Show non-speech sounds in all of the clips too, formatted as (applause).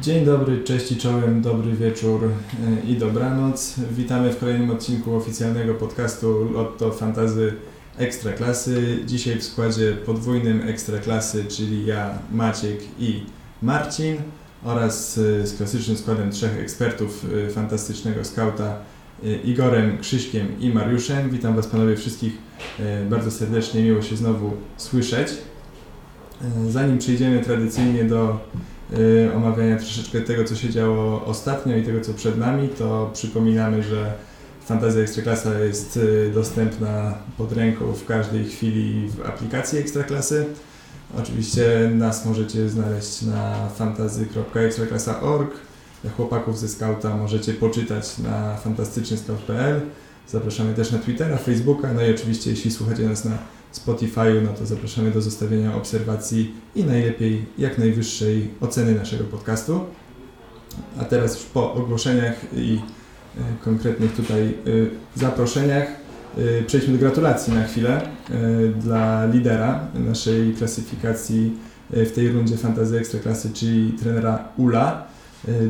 Dzień dobry, cześć i czołem, dobry wieczór e, i dobranoc. Witamy w kolejnym odcinku oficjalnego podcastu Lotto Fantazy Ekstraklasy. Dzisiaj w składzie podwójnym Ekstraklasy, czyli ja, Maciek i Marcin oraz e, z klasycznym składem trzech ekspertów e, fantastycznego skauta Igorem, Krzyśkiem i Mariuszem. Witam Was panowie wszystkich bardzo serdecznie, miło się znowu słyszeć. Zanim przejdziemy tradycyjnie do omawiania troszeczkę tego, co się działo ostatnio i tego, co przed nami, to przypominamy, że Fantazja Ekstraklasa jest y, dostępna pod ręką w każdej chwili w aplikacji Ekstraklasy. Oczywiście nas możecie znaleźć na fantazy.ekstraklasa.org. Chłopaków ze Skauta możecie poczytać na fantastycznyscout.pl. Zapraszamy też na Twittera, Facebooka, no i oczywiście jeśli słuchacie nas na Spotify'u, no to zapraszamy do zostawienia obserwacji i najlepiej jak najwyższej oceny naszego podcastu. A teraz już po ogłoszeniach i e, konkretnych tutaj e, zaproszeniach e, przejdźmy do gratulacji na chwilę dla lidera naszej klasyfikacji w tej rundzie Fantasy Ekstraklasy, czyli trenera Ula.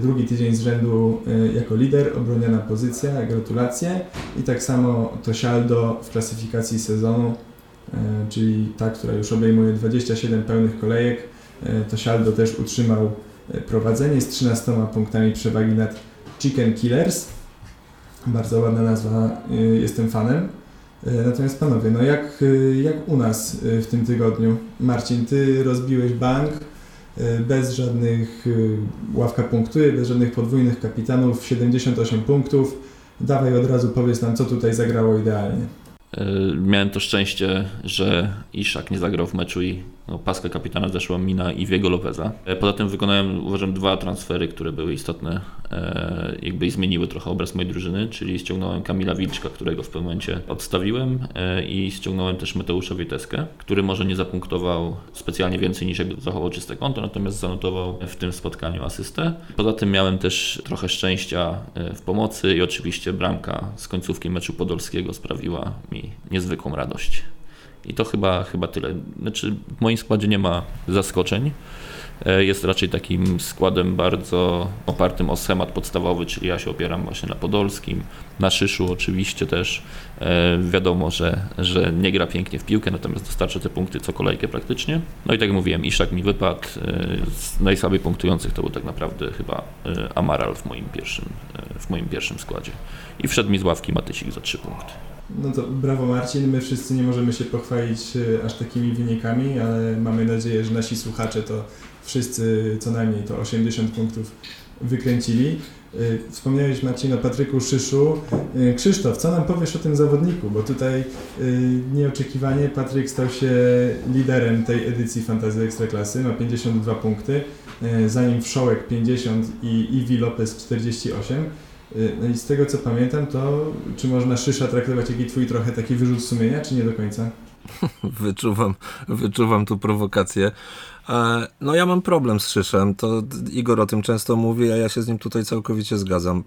Drugi tydzień z rzędu jako lider, obroniona pozycja, gratulacje. I tak samo Tosialdo w klasyfikacji sezonu czyli ta, która już obejmuje 27 pełnych kolejek, e, to Sialdo też utrzymał e, prowadzenie z 13 punktami przewagi nad Chicken Killers. Bardzo ładna nazwa, jestem fanem. Natomiast panowie, no jak, jak u nas w tym tygodniu? Marcin, ty rozbiłeś bank bez żadnych ławka punktuje, bez żadnych podwójnych kapitanów, 78 punktów. Dawaj od razu powiedz nam, co tutaj zagrało idealnie. Miałem to szczęście, że Iszak nie zagrał w meczu i no, paskę kapitana zeszła mi na Iwiego Lopeza. E, poza tym wykonałem, uważam, dwa transfery, które były istotne e, jakby i zmieniły trochę obraz mojej drużyny, czyli ściągnąłem Kamila Wilczka, którego w pewnym momencie odstawiłem e, i ściągnąłem też Mateusza Witeskę, który może nie zapunktował specjalnie więcej niż jak zachował czyste konto, natomiast zanotował w tym spotkaniu asystę. Poza tym miałem też trochę szczęścia w pomocy i oczywiście bramka z końcówki meczu podolskiego sprawiła mi niezwykłą radość. I to chyba, chyba tyle. Znaczy, w moim składzie nie ma zaskoczeń. E, jest raczej takim składem bardzo opartym o schemat podstawowy, czyli ja się opieram właśnie na Podolskim, na Szyszu oczywiście też. E, wiadomo, że, że nie gra pięknie w piłkę, natomiast dostarcza te punkty co kolejkę praktycznie. No i tak jak mówiłem, Iszak mi wypadł. E, z najsłabiej punktujących to był tak naprawdę chyba Amaral w moim pierwszym, w moim pierwszym składzie. I wszedł mi z ławki Matysik za 3 punkty. No to brawo Marcin, my wszyscy nie możemy się pochwalić e, aż takimi wynikami, ale mamy nadzieję, że nasi słuchacze to wszyscy co najmniej to 80 punktów wykręcili. E, wspomniałeś Marcin o Patryku Szyszu. E, Krzysztof, co nam powiesz o tym zawodniku? Bo tutaj nieoczekiwanie Patryk stał się liderem tej edycji Fantasy Ekstraklasy, ma 52 punkty, za nim Wszołek 50 i Iwi Lopez 48. Y, no i z tego co pamiętam, to czy można Szysza traktować jak i twój trochę taki wyrzut sumienia, czy nie do końca? (laughs) wyczuwam, wyczuwam tu prowokację. E, no ja mam problem z Szyszem, to Igor o tym często mówi, a ja się z nim tutaj całkowicie zgadzam.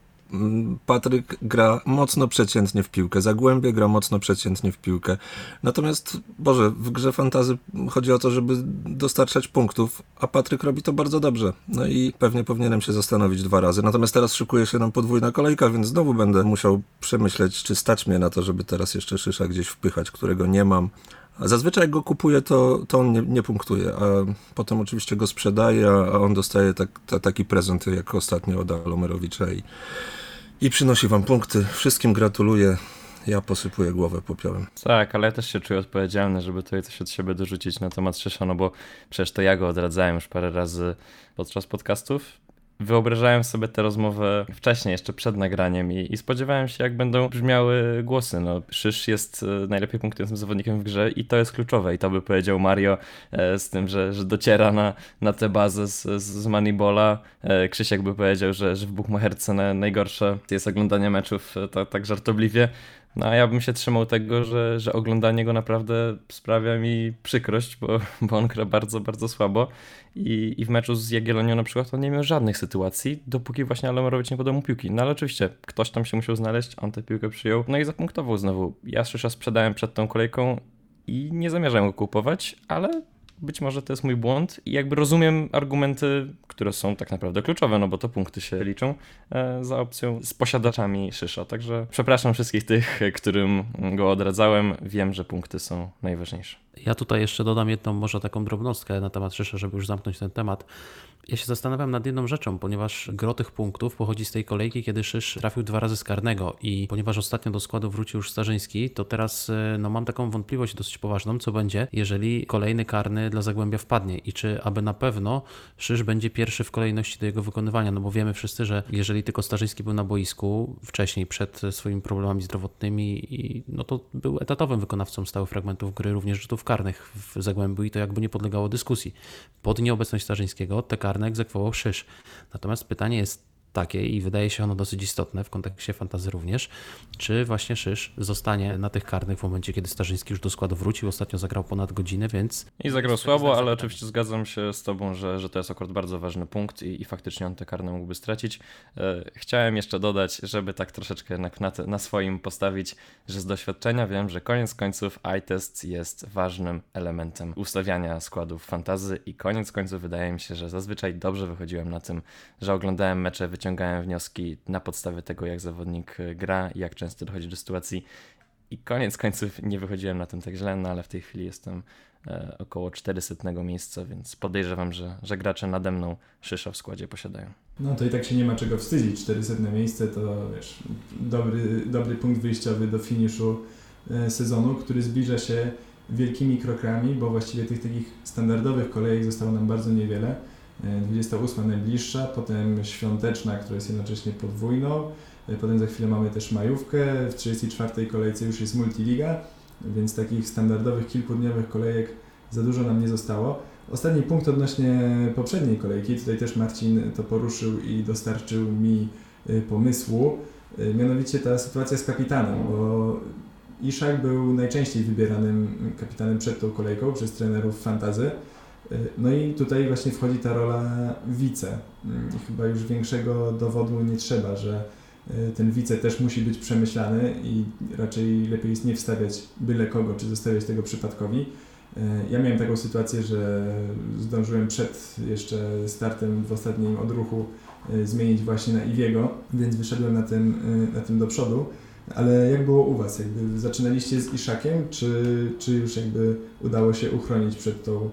Patryk gra mocno przeciętnie w piłkę, Zagłębie gra mocno przeciętnie w piłkę. Natomiast, Boże, w grze fantazy chodzi o to, żeby dostarczać punktów, a Patryk robi to bardzo dobrze. No i pewnie powinienem się zastanowić dwa razy. Natomiast teraz szykuje się nam podwójna kolejka, więc znowu będę musiał przemyśleć, czy stać mnie na to, żeby teraz jeszcze Szysza gdzieś wpychać, którego nie mam. Zazwyczaj jak go kupuję, to, to on nie, nie punktuje, a potem oczywiście go sprzedaje, a on dostaje tak, ta, taki prezent jak ostatnio od Alomerowicza i, i przynosi wam punkty. Wszystkim gratuluję. Ja posypuję głowę popiołem. Tak, ale ja też się czuję odpowiedzialny, żeby tutaj coś od siebie dorzucić na temat Szysza, no bo przecież to ja go odradzałem już parę razy podczas podcastów wyobrażałem sobie tę rozmowę wcześniej, jeszcze przed nagraniem i, i, spodziewałem się, jak będą brzmiały głosy. No, Szysz jest e, najlepiej punktującym zawodnikiem w grze i to jest kluczowe. I to by powiedział Mario e, z tym, że, że dociera na, na tę bazę z, z Moneyballa. E, Krzysiek by powiedział, że, że w Buchmacherce najgorsze jest oglądanie meczów tak żartobliwie. No a ja bym się trzymał tego, że, że oglądanie go naprawdę sprawia mi przykrość, bo, bo on gra bardzo, bardzo słabo. I, I w meczu z Jagiellonią na przykład on nie miał żadnych sytuacji, dopóki właśnie Alomerowicz nie podał mu piłki. No ale oczywiście, ktoś tam się musiał znaleźć, on tę piłkę przyjął, no i zapunktował znowu. Ja Szysza sprzedałem przed tą kolejką i nie zamierzam go kupować, ale być może to jest mój błąd i jakby rozumiem argumenty, które są tak naprawdę kluczowe, no bo to punkty się liczą e, za opcją z posiadaczami Szysza. Także przepraszam wszystkich tych, którym go odradzałem. Wiem, że punkty są najważniejsze. Ja tutaj jeszcze dodam jedną może taką drobnostkę na temat Szysza, żeby już zamknąć ten temat. Ja się zastanawiam nad jedną rzeczą, ponieważ gro tych punktów pochodzi z tej kolejki, kiedy Szysz trafił dwa razy z karnego i ponieważ ostatnio do składu wrócił już Starzyński, to teraz e, no, mam taką wątpliwość dosyć poważną, co będzie, jeżeli kolejny karny dla Zagłębia wpadnie i czy aby na pewno Szysz będzie pierwszy w kolejności do jego wykonywania, no bo wiemy wszyscy, że jeżeli tylko Starzyński był na boisku wcześniej, przed swoimi problemami zdrowotnymi, i, no to był etatowym wykonawcą stałych fragmentów gry, również rzutów karnych w Zagłębiu i to jakby nie podlegało dyskusji. Pod nieobecność Starzyńskiego te karne egzekwował Szysz. Natomiast pytanie jest takie i wydaje się ono dosyć istotne w kontekście fantazy również, czy właśnie Szysz zostanie na tych karnych w momencie, kiedy Starzyński już do składu wrócił, ostatnio zagrał ponad godzinę, więc... I zagrał słabo, ale oczywiście zgadzam się z tobą, że, że to jest akurat bardzo ważny punkt i, i faktycznie on te karne mógłby stracić. E, chciałem jeszcze dodać, żeby tak troszeczkę jednak na, te, na swoim postawić, że z doświadczenia wiem, że koniec końców iTest jest ważnym elementem ustawiania składów fantazy i koniec końców wydaje mi się, że zazwyczaj dobrze wychodziłem na tym, że oglądałem mecze wyciągnięte wyciągałem wnioski na podstawie tego, jak zawodnik e, gra jak często dochodzi do sytuacji. I koniec końców nie wychodziłem na tym tak źle, no ale w tej chwili jestem e, około 400 miejsca, więc podejrzewam, że, że gracze nade mną Szysza w składzie posiadają. No to i tak się nie ma czego wstydzić. 400 miejsce to wiesz, dobry, dobry punkt wyjściowy do finiszu e, sezonu, który zbliża się wielkimi krokami, bo właściwie tych takich standardowych kolejek zostało nam bardzo niewiele. 28 e, najbliższa, potem świąteczna, która jest jednocześnie podwójną, e, potem za chwilę mamy też majówkę, w 34 kolejce już jest multiliga, więc takich standardowych kilkudniowych kolejek za dużo nam nie zostało. Ostatni punkt odnośnie poprzedniej kolejki, tutaj też Marcin to poruszył i dostarczył mi e, pomysłu, mianowicie ta sytuacja z kapitanem, bo Iszak był najczęściej wybieranym kapitanem przed tą kolejką przez trenerów fantazy. Y, no i tutaj właśnie wchodzi ta rola wice. Mm, chyba już większego dowodu nie trzeba, że y, ten wice też musi być przemyślany i raczej lepiej jest nie wstawiać byle kogo, czy zostawiać tego przypadkowi. Y, ja miałem taką sytuację, że zdążyłem przed jeszcze startem w ostatnim odruchu zmienić właśnie na Iwiego, więc wyszedłem na tym, na tym do przodu. Ale jak było u Was? Jakby zaczynaliście z Iszakiem, czy, czy już jakby udało się uchronić przed tą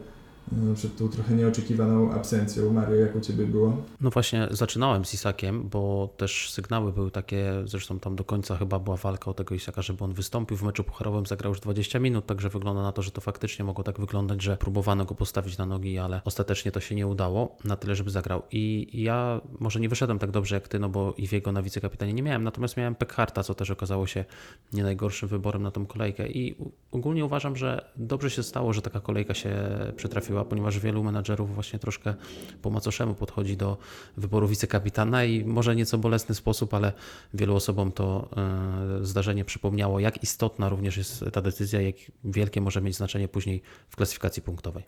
przed tą trochę nieoczekiwaną absencją. Mario, jak u Ciebie było? No właśnie, zaczynałem z Isakiem, bo też sygnały były takie, zresztą tam do końca chyba była walka o tego Isaka, żeby on wystąpił w meczu pucharowym, zagrał już 20 minut, także wygląda na to, że to faktycznie mogło tak wyglądać, że próbowano go postawić na nogi, ale ostatecznie to się nie udało na tyle, żeby zagrał. I ja może nie wyszedłem tak dobrze jak Ty, no bo i jego na wicekapitanie nie miałem, natomiast miałem Pekharta, co też okazało się nie najgorszym wyborem na tą kolejkę i ogólnie uważam, że dobrze się stało, że taka kolejka się przytrafiła ponieważ wielu menadżerów właśnie troszkę po macoszemu podchodzi do wyboru wicekapitana i może nieco bolesny sposób, ale wielu osobom to e, zdarzenie przypomniało, jak istotna również jest ta decyzja, jak wielkie może mieć znaczenie później w klasyfikacji punktowej.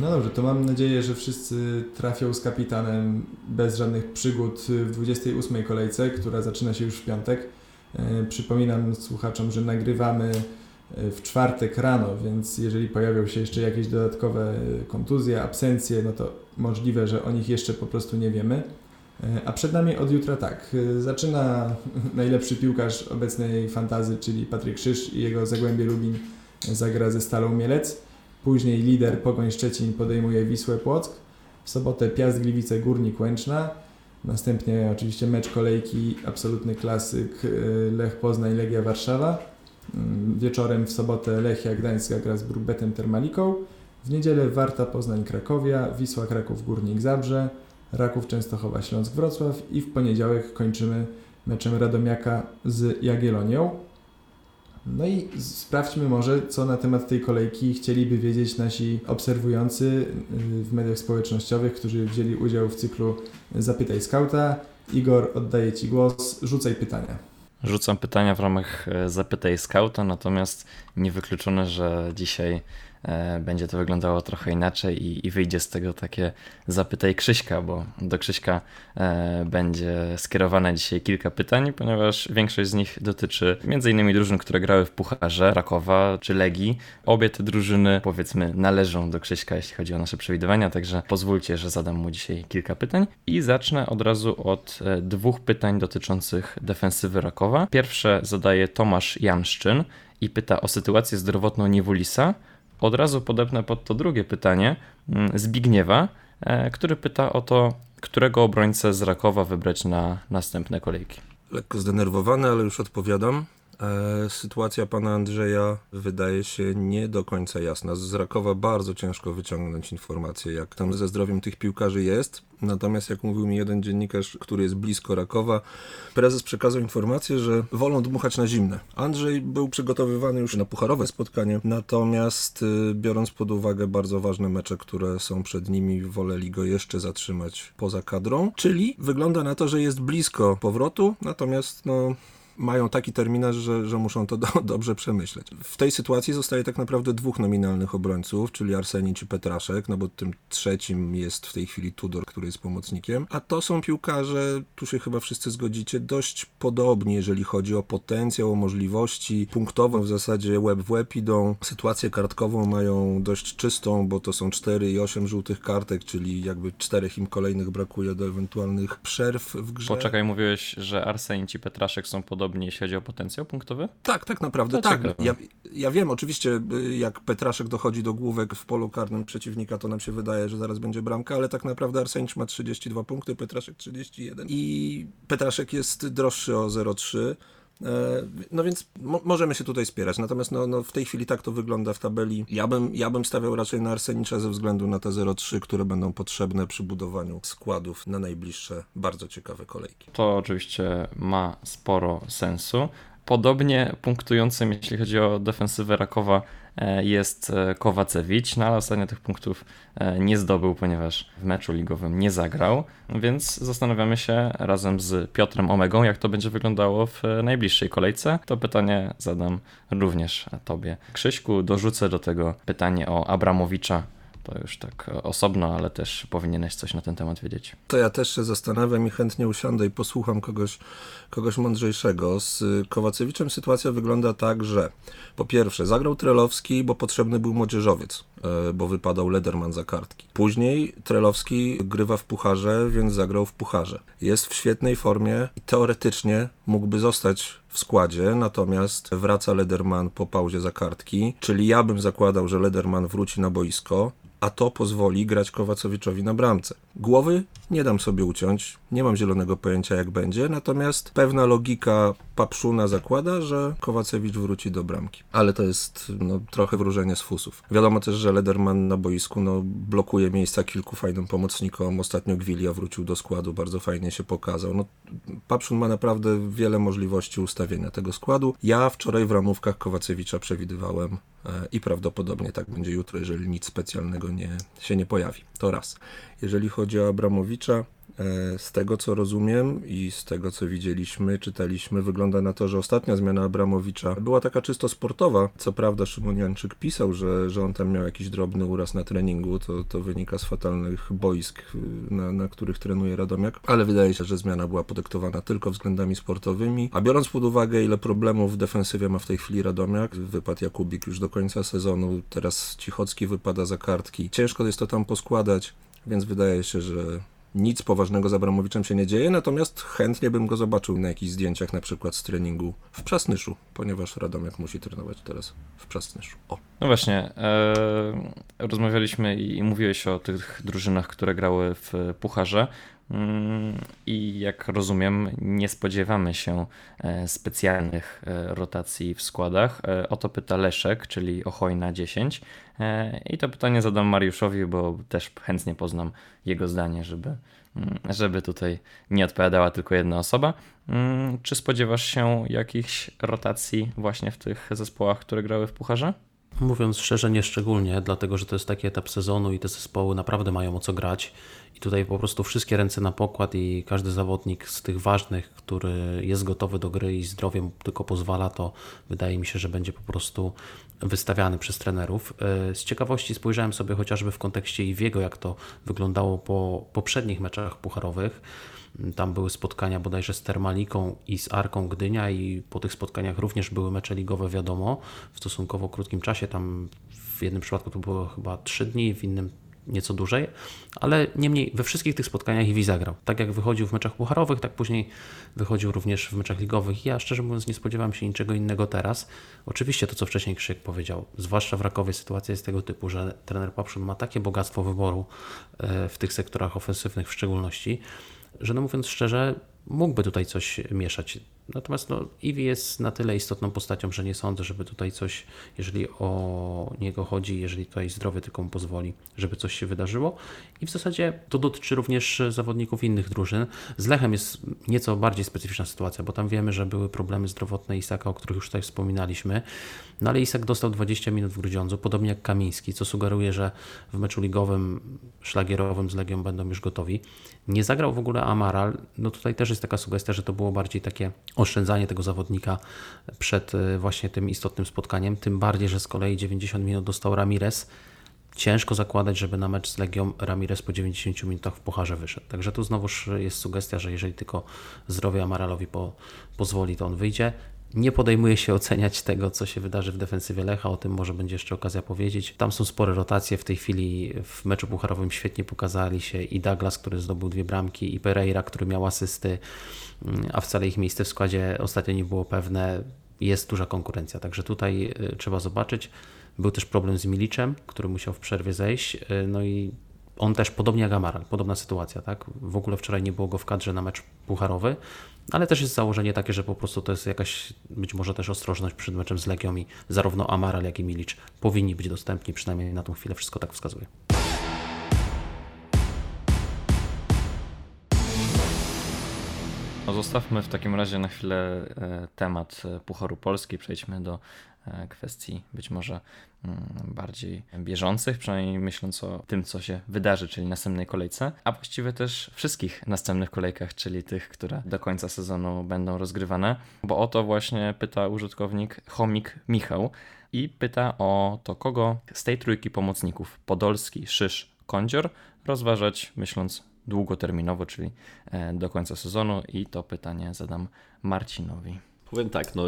No dobrze, to mam nadzieję, że wszyscy trafią z kapitanem bez żadnych przygód w 28 kolejce, która zaczyna się już w piątek. E, przypominam słuchaczom, że nagrywamy e, w czwartek rano, więc jeżeli pojawią się jeszcze jakieś dodatkowe kontuzje, absencje, no to możliwe, że o nich jeszcze po prostu nie wiemy. E, a przed nami od jutra tak, zaczyna (laughs) najlepszy piłkarz obecnej fantazy, czyli Patryk Krzyż i jego Zagłębie Lubin zagra ze Stalą Mielec. Później lider Pogoń Szczecin podejmuje Wisłę Płock. W sobotę Piast Gliwice Górnik Łęczna. Następnie oczywiście mecz kolejki, absolutny klasyk y, Lech Poznań, Legia Warszawa. Mm, wieczorem w sobotę Lechia Gdańska gra z Brugbetem Termaliką. W niedzielę Warta Poznań Krakowia, Wisła Kraków Górnik Zabrze, Raków Częstochowa Śląsk Wrocław i w poniedziałek kończymy meczem Radomiaka z Jagiellonią. No i sprawdźmy może, co na temat tej kolejki chcieliby wiedzieć nasi obserwujący y, w mediach społecznościowych, którzy wzięli udział w cyklu Zapytaj Skauta. Igor, oddaję Ci głos, rzucaj pytania. Rzucam pytania w ramach e, Zapytaj Skauta, natomiast niewykluczone, że dzisiaj będzie to wyglądało trochę inaczej i, i wyjdzie z tego takie zapytaj Krzyśka, bo do Krzyśka e, będzie skierowane dzisiaj kilka pytań, ponieważ większość z nich dotyczy m.in. drużyn, które grały w Pucharze, Rakowa czy Legii. Obie te drużyny powiedzmy należą do Krzyśka, jeśli chodzi o nasze przewidywania, także pozwólcie, że zadam mu dzisiaj kilka pytań i zacznę od razu od e, dwóch pytań dotyczących defensywy Rakowa. Pierwsze zadaje Tomasz Janszczyn i pyta o sytuację zdrowotną Niewulisa. Od razu podepnę pod to drugie pytanie mm, Zbigniewa, e, który pyta o to, którego obrońcę z Rakowa wybrać na następne kolejki. Lekko zdenerwowany, ale już odpowiadam. E, sytuacja pana Andrzeja wydaje się nie do końca jasna. Z Rakowa bardzo ciężko wyciągnąć informacje, jak tam ze zdrowiem tych piłkarzy jest. Natomiast, jak mówił mi jeden dziennikarz, który jest blisko Rakowa, prezes przekazał informację, że wolą dmuchać na zimne. Andrzej był przygotowywany już na pucharowe spotkanie, natomiast y, biorąc pod uwagę bardzo ważne mecze, które są przed nimi, woleli go jeszcze zatrzymać poza kadrą. Czyli wygląda na to, że jest blisko powrotu, natomiast no mają taki terminarz, że, że muszą to do, (laughs) dobrze przemyśleć. W tej sytuacji zostaje tak naprawdę dwóch nominalnych obrońców, czyli Arsenicz i Petraszek, no bo tym trzecim jest w tej chwili Tudor, który jest pomocnikiem, a to są piłkarze, tu się chyba wszyscy zgodzicie, dość podobni, jeżeli chodzi o potencjał, o możliwości, punktowo w zasadzie łeb w łeb idą, sytuację kartkową mają dość czystą, bo to są 4 i 8 żółtych kartek, czyli jakby czterech im kolejnych brakuje do ewentualnych przerw w grze. Poczekaj, mówiłeś, że Arsenicz i Petraszek są podobni podobnie, jeśli chodzi o potencjał punktowy? Tak, tak naprawdę, to tak. Ja, ja wiem, oczywiście y, jak Petraszek dochodzi do główek w polu karnym przeciwnika, to nam się wydaje, że zaraz będzie bramka, ale tak naprawdę Arsenicz ma 32 punkty, Petraszek 31 i Petraszek jest droższy o 0,3 E, no więc mo możemy się tutaj spierać, natomiast no, no, w tej chwili tak to wygląda w tabeli. Ja bym, ja bym stawiał raczej na Arsenicza ze względu na te 0,3, które będą potrzebne przy budowaniu składów na najbliższe bardzo ciekawe kolejki. To oczywiście ma sporo sensu. Podobnie punktującym, jeśli chodzi o defensywę Rakowa, e, jest e, Kowacewicz, no ale ostatnio tych punktów e, nie zdobył, ponieważ w meczu ligowym nie zagrał, więc zastanawiamy się razem z Piotrem Omegą, jak to będzie wyglądało w najbliższej kolejce. To pytanie zadam również Tobie. Krzyśku, dorzucę do tego pytanie o Abramowicza, to już tak osobno, ale też powinieneś coś na ten temat wiedzieć. To ja też się zastanawiam i chętnie usiądę i posłucham kogoś, kogoś mądrzejszego. Z Kowacewiczem sytuacja wygląda tak, że po pierwsze zagrał Trelowski, bo potrzebny był młodzieżowiec, e, bo wypadał Lederman za kartki. Później Trelowski grywa w pucharze, więc zagrał w pucharze. Jest w świetnej formie i teoretycznie mógłby zostać w składzie, natomiast wraca Lederman po pauzie za kartki, czyli ja bym zakładał, że Lederman wróci na boisko, a to pozwoli grać Kowacowiczowi na bramce. Głowy nie dam sobie uciąć, nie mam zielonego pojęcia jak będzie, natomiast pewna logika Papszuna zakłada, że Kowacewicz wróci do bramki. Ale to jest no, trochę wróżenie z fusów. Wiadomo też, że Lederman na boisku no, blokuje miejsca kilku fajnym pomocnikom. Ostatnio Gwilia wrócił do składu, bardzo fajnie się pokazał. No, Papszun ma naprawdę wiele możliwości ustawienia tego składu. Ja wczoraj w ramówkach Kowacewicza przewidywałem e, i prawdopodobnie tak będzie jutro, jeżeli nic specjalnego nie, się nie pojawi. To raz. Jeżeli chodzi o Abramowicza, z tego co rozumiem i z tego co widzieliśmy, czytaliśmy, wygląda na to, że ostatnia zmiana Abramowicza była taka czysto sportowa. Co prawda Szymon Janczyk pisał, że, że on tam miał jakiś drobny uraz na treningu, to, to wynika z fatalnych boisk, na, na których trenuje Radomiak, ale wydaje się, że zmiana była podyktowana tylko względami sportowymi. A biorąc pod uwagę, ile problemów w defensywie ma w tej chwili Radomiak, wypadł Jakubik już do końca sezonu, teraz Cichocki wypada za kartki. Ciężko jest to tam poskładać, więc wydaje się, że nic poważnego z Abramowiczem się nie dzieje, natomiast chętnie bym go zobaczył na jakichś zdjęciach, na przykład z treningu w Przasnyszu, ponieważ Radomiak musi trenować teraz w Przasnyszu. O. No właśnie, e, rozmawialiśmy i, i mówiłeś o tych drużynach, które grały w Pucharze. Mm, I jak rozumiem, nie spodziewamy się e, specjalnych e, rotacji w składach. E, o to pyta Leszek, czyli Ochojna 10. I to pytanie zadam Mariuszowi, bo też chętnie poznam jego zdanie, żeby, mm, żeby tutaj nie odpowiadała tylko jedna osoba. Mm, czy spodziewasz się jakichś rotacji właśnie w tych zespołach, które grały w Pucharze? Mówiąc szczerze, nie szczególnie, dlatego że to jest taki etap sezonu i te zespoły naprawdę mają o co grać I tutaj po prostu wszystkie ręce na pokład i każdy zawodnik z tych ważnych, który jest gotowy do gry i zdrowiem tylko pozwala, to wydaje mi się, że będzie po prostu wystawiany przez trenerów. E, z ciekawości spojrzałem sobie chociażby w kontekście Iwiego, jak to wyglądało po poprzednich meczach pucharowych. Tam były spotkania bodajże z Termaliką i z Arką Gdynia i po tych spotkaniach również były mecze ligowe, wiadomo, w stosunkowo krótkim czasie. Tam w jednym przypadku to było chyba 3 dni, w innym nieco dłużej, ale niemniej we wszystkich tych spotkaniach Iwi zagrał. Tak jak wychodził w meczach pucharowych, tak później wychodził również w meczach ligowych. Ja szczerze mówiąc nie spodziewam się niczego innego teraz. Oczywiście to, co wcześniej Krzyk powiedział, zwłaszcza w Rakowie sytuacja jest tego typu, że trener Papszun ma takie bogactwo wyboru e, w tych sektorach ofensywnych w szczególności, że no mówiąc szczerze, mógłby tutaj coś mieszać. Natomiast no, Iwi jest na tyle istotną postacią, że nie sądzę, żeby tutaj coś, jeżeli o niego chodzi, jeżeli tutaj zdrowie tylko mu pozwoli, żeby coś się wydarzyło. I w zasadzie to dotyczy również zawodników innych drużyn. Z Lechem jest nieco bardziej specyficzna sytuacja, bo tam wiemy, że były problemy zdrowotne Isaka, o których już tutaj wspominaliśmy. No ale Isak dostał 20 minut w Grudziądzu, podobnie jak Kamiński, co sugeruje, że w meczu ligowym, szlagierowym z Legią będą już gotowi. Nie zagrał w ogóle Amaral. No tutaj też jest taka sugestia, że to było bardziej takie oszczędzanie tego zawodnika przed e, właśnie tym istotnym spotkaniem. Tym bardziej, że z kolei 90 minut dostał Ramirez. Ciężko zakładać, żeby na mecz z Legią Ramirez po 90 minutach w Pucharze wyszedł. Także tu znowuż jest sugestia, że jeżeli tylko zdrowie Amaralowi po, pozwoli, to on wyjdzie. Nie podejmuje się oceniać tego, co się wydarzy w defensywie Lecha, o tym może będzie jeszcze okazja powiedzieć. Tam są spore rotacje, w tej chwili w meczu pucharowym świetnie pokazali się i Douglas, który zdobył dwie bramki, i Pereira, który miał asysty, mm, a wcale ich miejsce w składzie ostatnio nie było pewne. Jest duża konkurencja, także tutaj y, trzeba zobaczyć. Był też problem z Miliczem, który musiał w przerwie zejść, y, no i on też, podobnie jak Amaral, podobna sytuacja, tak? W ogóle wczoraj nie było go w kadrze na mecz pucharowy, ale też jest założenie takie, że po prostu to jest jakaś być może też ostrożność przed meczem z Legią i zarówno Amaral, jak i Milicz powinni być dostępni, przynajmniej na tą chwilę wszystko tak wskazuje. No zostawmy w takim razie na chwilę e, temat e, Pucharu Polski, przejdźmy do kwestii być może mm, bardziej bieżących, przynajmniej myśląc o tym, co się wydarzy, czyli następnej kolejce, a właściwie też wszystkich następnych kolejkach, czyli tych, które do końca sezonu będą rozgrywane, bo o to właśnie pyta użytkownik Chomik Michał i pyta o to, kogo z tej trójki pomocników Podolski, Szysz, Kądzior rozważać, myśląc długoterminowo, czyli e, do końca sezonu i to pytanie zadam Marcinowi. Powiem tak, no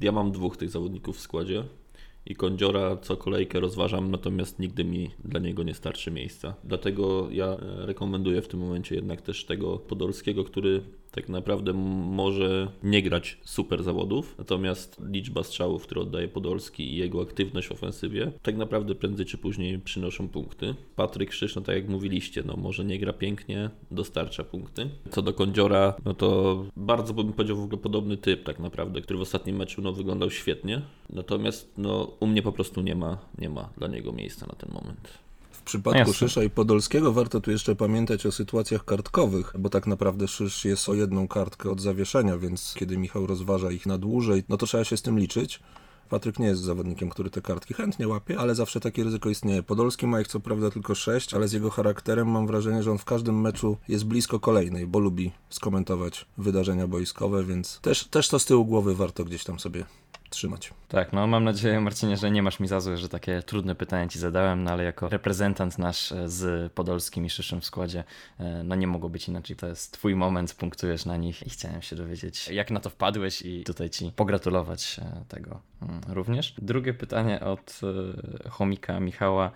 ja mam dwóch tych zawodników w składzie i Kądziora co kolejkę rozważam, natomiast nigdy mi dla niego nie starczy miejsca. Dlatego ja e, rekomenduję w tym momencie jednak też tego Podolskiego, który tak naprawdę może nie grać super zawodów, natomiast liczba strzałów, które oddaje Podolski i jego aktywność w ofensywie tak naprawdę prędzej czy później przynoszą punkty. Patryk Krzyż, tak jak mówiliście, no może nie gra pięknie, dostarcza punkty. Co do Kądziora, no to bardzo bym powiedział w ogóle podobny typ tak naprawdę, który w ostatnim meczu no, wyglądał świetnie, natomiast no u mnie po prostu nie ma, nie ma dla niego miejsca na ten moment. W przypadku Jasne. Szysza i Podolskiego warto tu jeszcze pamiętać o sytuacjach kartkowych, bo tak naprawdę Szysz jest o jedną kartkę od zawieszenia, więc kiedy Michał rozważa ich na dłużej, no to trzeba się z tym liczyć. Patryk nie jest zawodnikiem, który te kartki chętnie łapie, ale zawsze takie ryzyko istnieje. Podolski ma ich co prawda tylko sześć, ale z jego charakterem mam wrażenie, że on w każdym meczu jest blisko kolejnej, bo lubi skomentować wydarzenia boiskowe, więc też, też to z tyłu głowy warto gdzieś tam sobie trzymać. Tak, no mam nadzieję Marcinie, że nie masz mi za złe, że takie trudne pytania ci zadałem, no ale jako reprezentant nasz e, z Podolskim i Szyszem w składzie, e, no nie mogło być inaczej. To jest twój moment, punktujesz na nich i chciałem się dowiedzieć, jak na to wpadłeś i tutaj ci pogratulować e, tego mm, również. Drugie pytanie od chomika Michała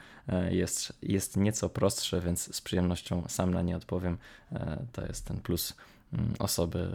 jest, jest nieco prostsze, więc z przyjemnością sam na nie odpowiem. To jest ten plus osoby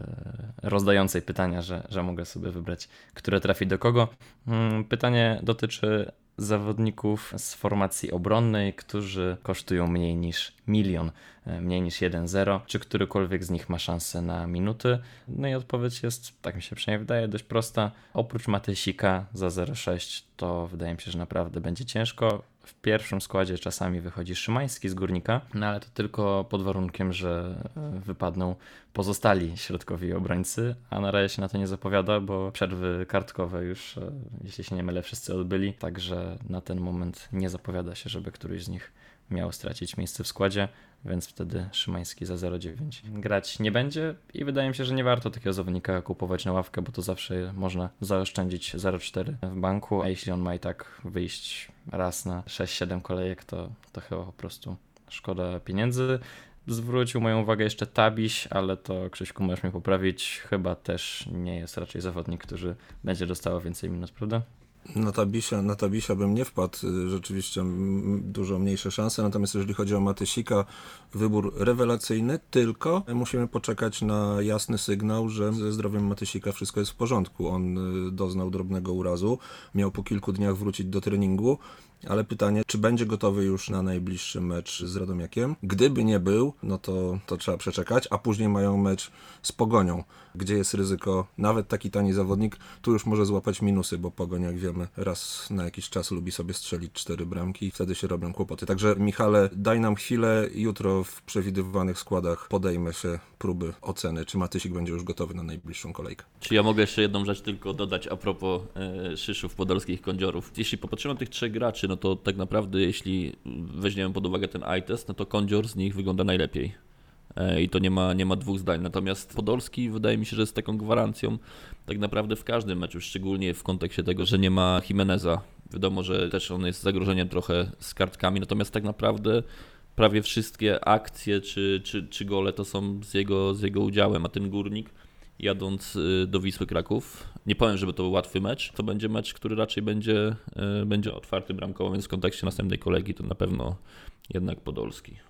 rozdającej pytania, że, że mogę sobie wybrać, które trafi do kogo. Mm, pytanie dotyczy zawodników z formacji obronnej, którzy kosztują mniej niż milion, e, mniej niż 1-0. Czy którykolwiek z nich ma szansę na minuty? No i odpowiedź jest, tak mi się przynajmniej wydaje, dość prosta. Oprócz Matysika za 0,6 to wydaje mi się, że naprawdę będzie ciężko. W pierwszym składzie czasami wychodzi Szymański z Górnika, no ale to tylko pod warunkiem, że e, wypadną pozostali środkowi obrońcy, a na razie się na to nie zapowiada, bo przerwy kartkowe już, e, jeśli się nie mylę, wszyscy odbyli, także na ten moment nie zapowiada się, żeby któryś z nich miał stracić miejsce w składzie, więc wtedy Szymański za 0,9 grać nie będzie i wydaje mi się, że nie warto takiego zawodnika kupować na ławkę, bo to zawsze można zaoszczędzić 0,4 w banku, a jeśli on ma i tak wyjść raz na 6-7 kolejek, to, to chyba po prostu szkoda pieniędzy. Zwrócił moją uwagę jeszcze Tabiś, ale to Krzyśku możesz mnie poprawić. Chyba też nie jest raczej zawodnik, który będzie dostawał więcej minut, prawda? Na Tabisia, na Tabisia bym nie wpadł, y, rzeczywiście dużo mniejsze szanse, natomiast jeżeli chodzi o Matysika, wybór rewelacyjny, tylko musimy poczekać na jasny sygnał, że ze zdrowiem Matysika wszystko jest w porządku. On y, doznał drobnego urazu, miał po kilku dniach wrócić do treningu, ale pytanie, czy będzie gotowy już na najbliższy mecz z Radomiakiem? Gdyby nie był, no to, to trzeba przeczekać, a później mają mecz z Pogonią, gdzie jest ryzyko, nawet taki tani zawodnik, tu już może złapać minusy, bo Pogoń, jak wiemy, raz na jakiś czas lubi sobie strzelić cztery bramki i wtedy się robią kłopoty. Także Michale, daj nam chwilę, jutro w przewidywanych składach podejmę się próby oceny, czy Matysik będzie już gotowy na najbliższą kolejkę. Czy ja mogę jeszcze jedną rzecz tylko dodać a propos e, szyszów podolskich kądziorów. Jeśli popatrzymy na tych trzech graczy, no to tak naprawdę jeśli weźmiemy pod uwagę ten eye test, no to kądzior z nich wygląda najlepiej. E, I to nie ma, nie ma dwóch zdań. Natomiast Podolski wydaje mi się, że jest taką gwarancją tak naprawdę w każdym meczu, szczególnie w kontekście tego, że nie ma Jimeneza. Wiadomo, że też on jest zagrożeniem trochę z kartkami, natomiast tak naprawdę prawie wszystkie akcje czy, czy, czy gole to są z jego, z jego udziałem, a ten górnik jadąc y, do Wisły Kraków. Nie powiem, żeby to był łatwy mecz. To będzie mecz, który raczej będzie, y, będzie otwarty bramkowo, więc w kontekście następnej kolegi to na pewno jednak Podolski.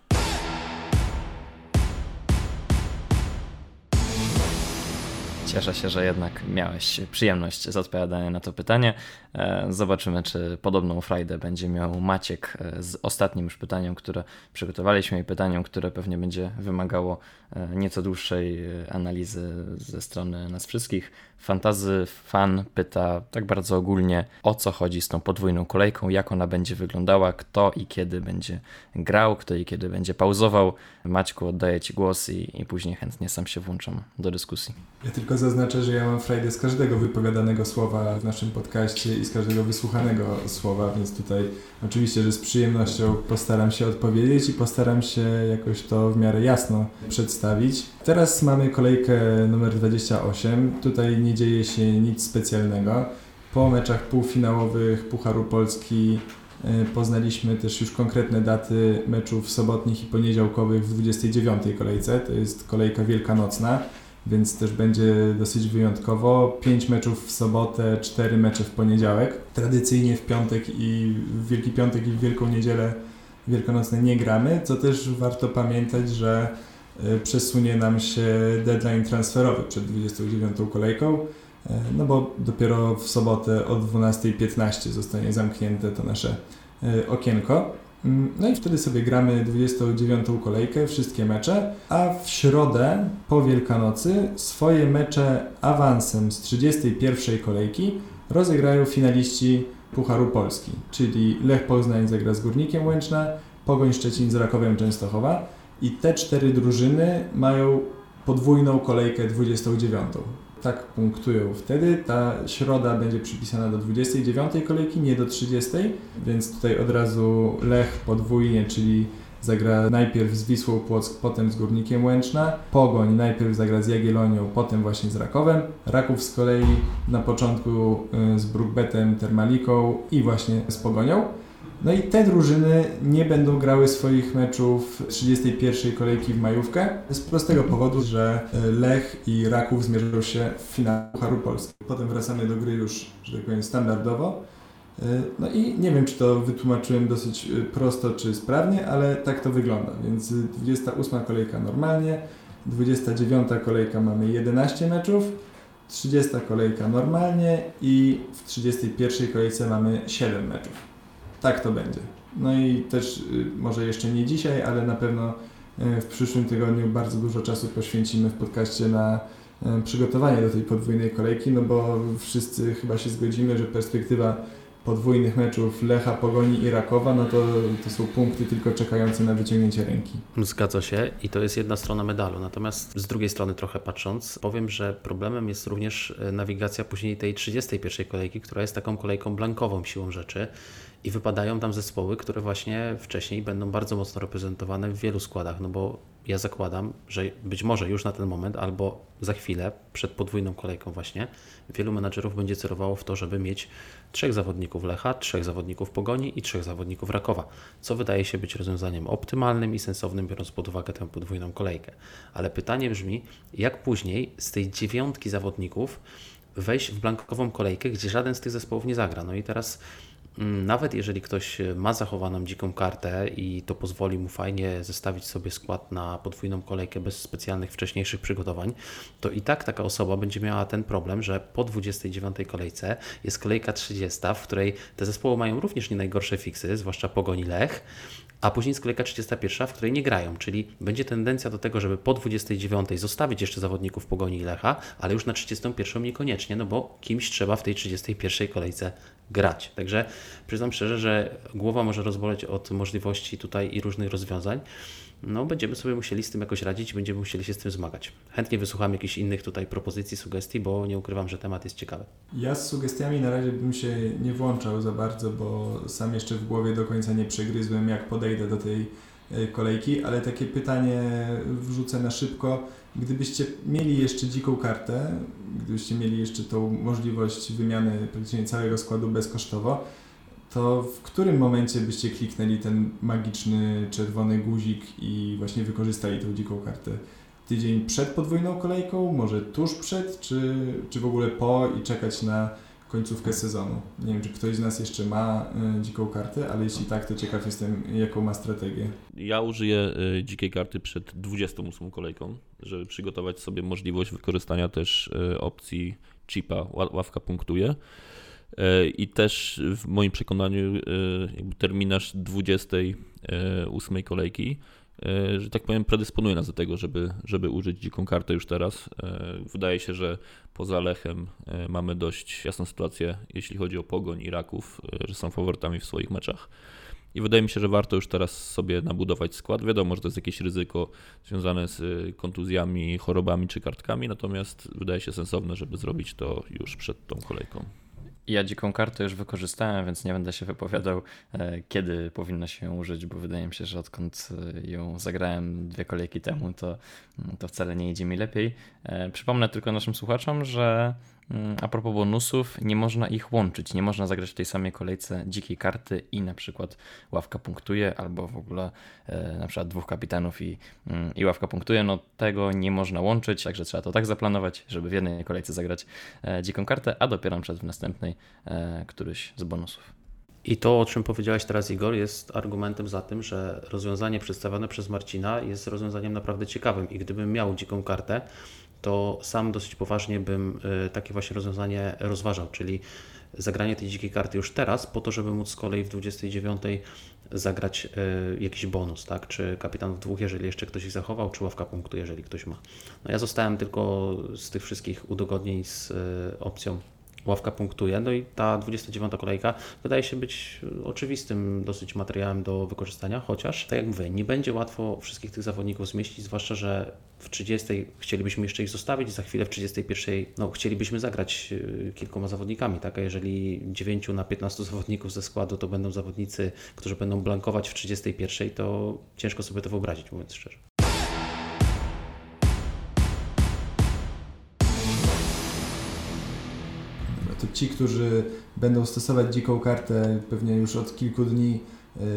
Cieszę się, że jednak miałeś przyjemność z odpowiadania na to pytanie. E, zobaczymy, czy podobną frajdę będzie miał Maciek e, z ostatnim już pytaniem, które przygotowaliśmy i pytaniem, które pewnie będzie wymagało e, nieco dłuższej analizy ze strony nas wszystkich. Fantazy fan pyta tak bardzo ogólnie, o co chodzi z tą podwójną kolejką, jak ona będzie wyglądała, kto i kiedy będzie grał, kto i kiedy będzie pauzował. Maćku, oddaję Ci głos i, i później chętnie sam się włączam do dyskusji. Ja tylko zaznaczę, że ja mam frajdę z każdego wypowiadanego słowa w naszym podcaście i z każdego wysłuchanego słowa, więc tutaj oczywiście, że z przyjemnością postaram się odpowiedzieć i postaram się jakoś to w miarę jasno przedstawić. Teraz mamy kolejkę numer 28. Tutaj nie dzieje się nic specjalnego. Po meczach półfinałowych Pucharu Polski e, poznaliśmy też już konkretne daty meczów sobotnich i poniedziałkowych w 29 kolejce. To jest kolejka wielkanocna więc też będzie dosyć wyjątkowo. Pięć meczów w sobotę, cztery mecze w poniedziałek. Tradycyjnie w piątek i w Wielki Piątek i w Wielką Niedzielę wielkanocne nie gramy, co też warto pamiętać, że przesunie nam się deadline transferowy przed 29 kolejką, e, no bo dopiero w sobotę o 12.15 zostanie zamknięte to nasze e, okienko. Mm, no i wtedy sobie gramy 29. kolejkę, wszystkie mecze, a w środę po Wielkanocy swoje mecze awansem z 31. kolejki rozegrają finaliści Pucharu Polski, czyli Lech Poznań zagra z Górnikiem Łęczna, Pogoń Szczecin z Rakowem Częstochowa i te cztery drużyny mają podwójną kolejkę 29 tak punktują wtedy. Ta środa będzie przypisana do 29 kolejki, nie do 30, więc tutaj od razu Lech podwójnie, czyli zagra najpierw z Wisłą Płock, potem z Górnikiem Łęczna. Pogoń najpierw zagra z Jagiellonią, potem właśnie z Rakowem. Raków z kolei na początku y, z Brookbetem, Termaliką i właśnie z Pogonią. No i te drużyny nie będą grały swoich meczów 31 kolejki w majówkę z prostego powodu, że e, Lech i Raków zmierzą się w finale Pucharu Polski. Potem wracamy do gry już, że tak powiem, standardowo. E, no i nie wiem, czy to wytłumaczyłem dosyć e, prosto czy sprawnie, ale tak to wygląda. Więc 28 kolejka normalnie, 29 kolejka mamy 11 meczów, 30 kolejka normalnie i w 31 kolejce mamy 7 meczów tak to będzie. No i też y, może jeszcze nie dzisiaj, ale na pewno y, w przyszłym tygodniu bardzo dużo czasu poświęcimy w podcaście na y, przygotowanie do tej podwójnej kolejki, no bo wszyscy chyba się zgodzimy, że perspektywa podwójnych meczów Lecha, Pogoni i Rakowa, no to, to są punkty tylko czekające na wyciągnięcie ręki. Zgadza się i to jest jedna strona medalu. Natomiast z drugiej strony trochę patrząc, powiem, że problemem jest również nawigacja później tej 31 kolejki, która jest taką kolejką blankową siłą rzeczy i wypadają tam zespoły, które właśnie wcześniej będą bardzo mocno reprezentowane w wielu składach, no bo ja zakładam, że być może już na ten moment albo za chwilę, przed podwójną kolejką właśnie, wielu menadżerów będzie celowało w to, żeby mieć trzech zawodników Lecha, trzech zawodników Pogoni i trzech zawodników Rakowa, co wydaje się być rozwiązaniem optymalnym i sensownym, biorąc pod uwagę tę podwójną kolejkę. Ale pytanie brzmi, jak później z tej dziewiątki zawodników wejść w blankową kolejkę, gdzie żaden z tych zespołów nie zagra. No i teraz nawet jeżeli ktoś ma zachowaną dziką kartę i to pozwoli mu fajnie zestawić sobie skład na podwójną kolejkę bez specjalnych wcześniejszych przygotowań, to i tak taka osoba będzie miała ten problem, że po 29 kolejce jest kolejka 30, w której te zespoły mają również nie najgorsze fiksy, zwłaszcza Pogoni Lech, a później jest kolejka 31, w której nie grają, czyli będzie tendencja do tego, żeby po 29 zostawić jeszcze zawodników Pogoni Lecha, ale już na 31 niekoniecznie, no bo kimś trzeba w tej 31 kolejce grać. Także przyznam szczerze, że głowa może rozboleć od możliwości tutaj i różnych rozwiązań. No, będziemy sobie musieli z tym jakoś radzić, będziemy musieli się z tym zmagać. Chętnie wysłucham jakichś innych tutaj propozycji, sugestii, bo nie ukrywam, że temat jest ciekawy. Ja z sugestiami na razie bym się nie włączał za bardzo, bo sam jeszcze w głowie do końca nie przegryzłem, jak podejdę do tej kolejki, ale takie pytanie wrzucę na szybko. Gdybyście mieli jeszcze dziką kartę, gdybyście mieli jeszcze tą możliwość wymiany praktycznie całego składu bezkosztowo, to w którym momencie byście kliknęli ten magiczny czerwony guzik i właśnie wykorzystali tą dziką kartę? Tydzień przed podwójną kolejką, może tuż przed, czy, czy w ogóle po i czekać na końcówkę sezonu? Nie wiem, czy ktoś z nas jeszcze ma y, dziką kartę, ale jeśli tak, to ciekaw jestem, jaką ma strategię. Ja użyję y, dzikiej karty przed 28 kolejką, żeby przygotować sobie możliwość wykorzystania też y, opcji chipa, ławka punktuje. I też w moim przekonaniu terminarz 28 kolejki, że tak powiem, predysponuje nas do tego, żeby, żeby użyć dziką kartę już teraz. Wydaje się, że poza Lechem mamy dość jasną sytuację, jeśli chodzi o Pogoń i Raków, że są faworytami w swoich meczach. I wydaje mi się, że warto już teraz sobie nabudować skład. Wiadomo, że to jest jakieś ryzyko związane z kontuzjami, chorobami czy kartkami, natomiast wydaje się sensowne, żeby zrobić to już przed tą kolejką. Ja dziką kartę już wykorzystałem, więc nie będę się wypowiadał, e, kiedy powinno się ją użyć, bo wydaje mi się, że odkąd e, ją zagrałem dwie kolejki temu, to, to wcale nie idzie mi lepiej. E, przypomnę tylko naszym słuchaczom, że a propos bonusów, nie można ich łączyć. Nie można zagrać w tej samej kolejce dzikiej karty i na przykład ławka punktuje, albo w ogóle e, na przykład dwóch kapitanów i, mm, i ławka punktuje. No tego nie można łączyć, także trzeba to tak zaplanować, żeby w jednej kolejce zagrać e, dziką kartę, a dopiero przed w następnej e, któryś z bonusów. I to, o czym powiedziałeś teraz, Igor, jest argumentem za tym, że rozwiązanie przedstawione przez Marcina jest rozwiązaniem naprawdę ciekawym. I gdybym miał dziką kartę, to sam dosyć poważnie bym y, takie właśnie rozwiązanie rozważał, czyli zagranie tej dzikiej karty już teraz, po to, żeby móc z kolei w 29 zagrać y, jakiś bonus, tak? Czy kapitan w dwóch, jeżeli jeszcze ktoś ich zachował, czy ławka punktu, jeżeli ktoś ma. No ja zostałem tylko z tych wszystkich udogodnień z y, opcją ławka punktuje. No i ta 29 kolejka wydaje się być oczywistym dosyć materiałem do wykorzystania, chociaż, tak jak mówię, nie będzie łatwo wszystkich tych zawodników zmieścić, zwłaszcza, że w 30 chcielibyśmy jeszcze ich zostawić, za chwilę w 31 no, chcielibyśmy zagrać y, kilkoma zawodnikami, tak? A jeżeli 9 na 15 zawodników ze składu to będą zawodnicy, którzy będą blankować w 31, to ciężko sobie to wyobrazić, mówiąc szczerze. To ci, którzy będą stosować dziką kartę, pewnie już od kilku dni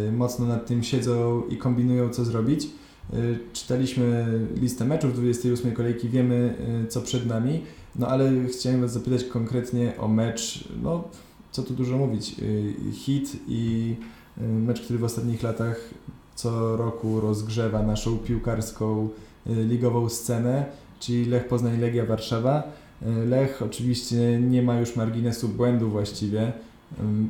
y, mocno nad tym siedzą i kombinują, co zrobić. Y, czytaliśmy listę meczów 28 kolejki, wiemy, y, co przed nami, no ale chciałem Was zapytać konkretnie o mecz, no co tu dużo mówić, hit i mecz, który w ostatnich latach co roku rozgrzewa naszą piłkarską ligową scenę, czyli Lech Poznań Legia Warszawa. Lech oczywiście nie ma już marginesu błędu właściwie.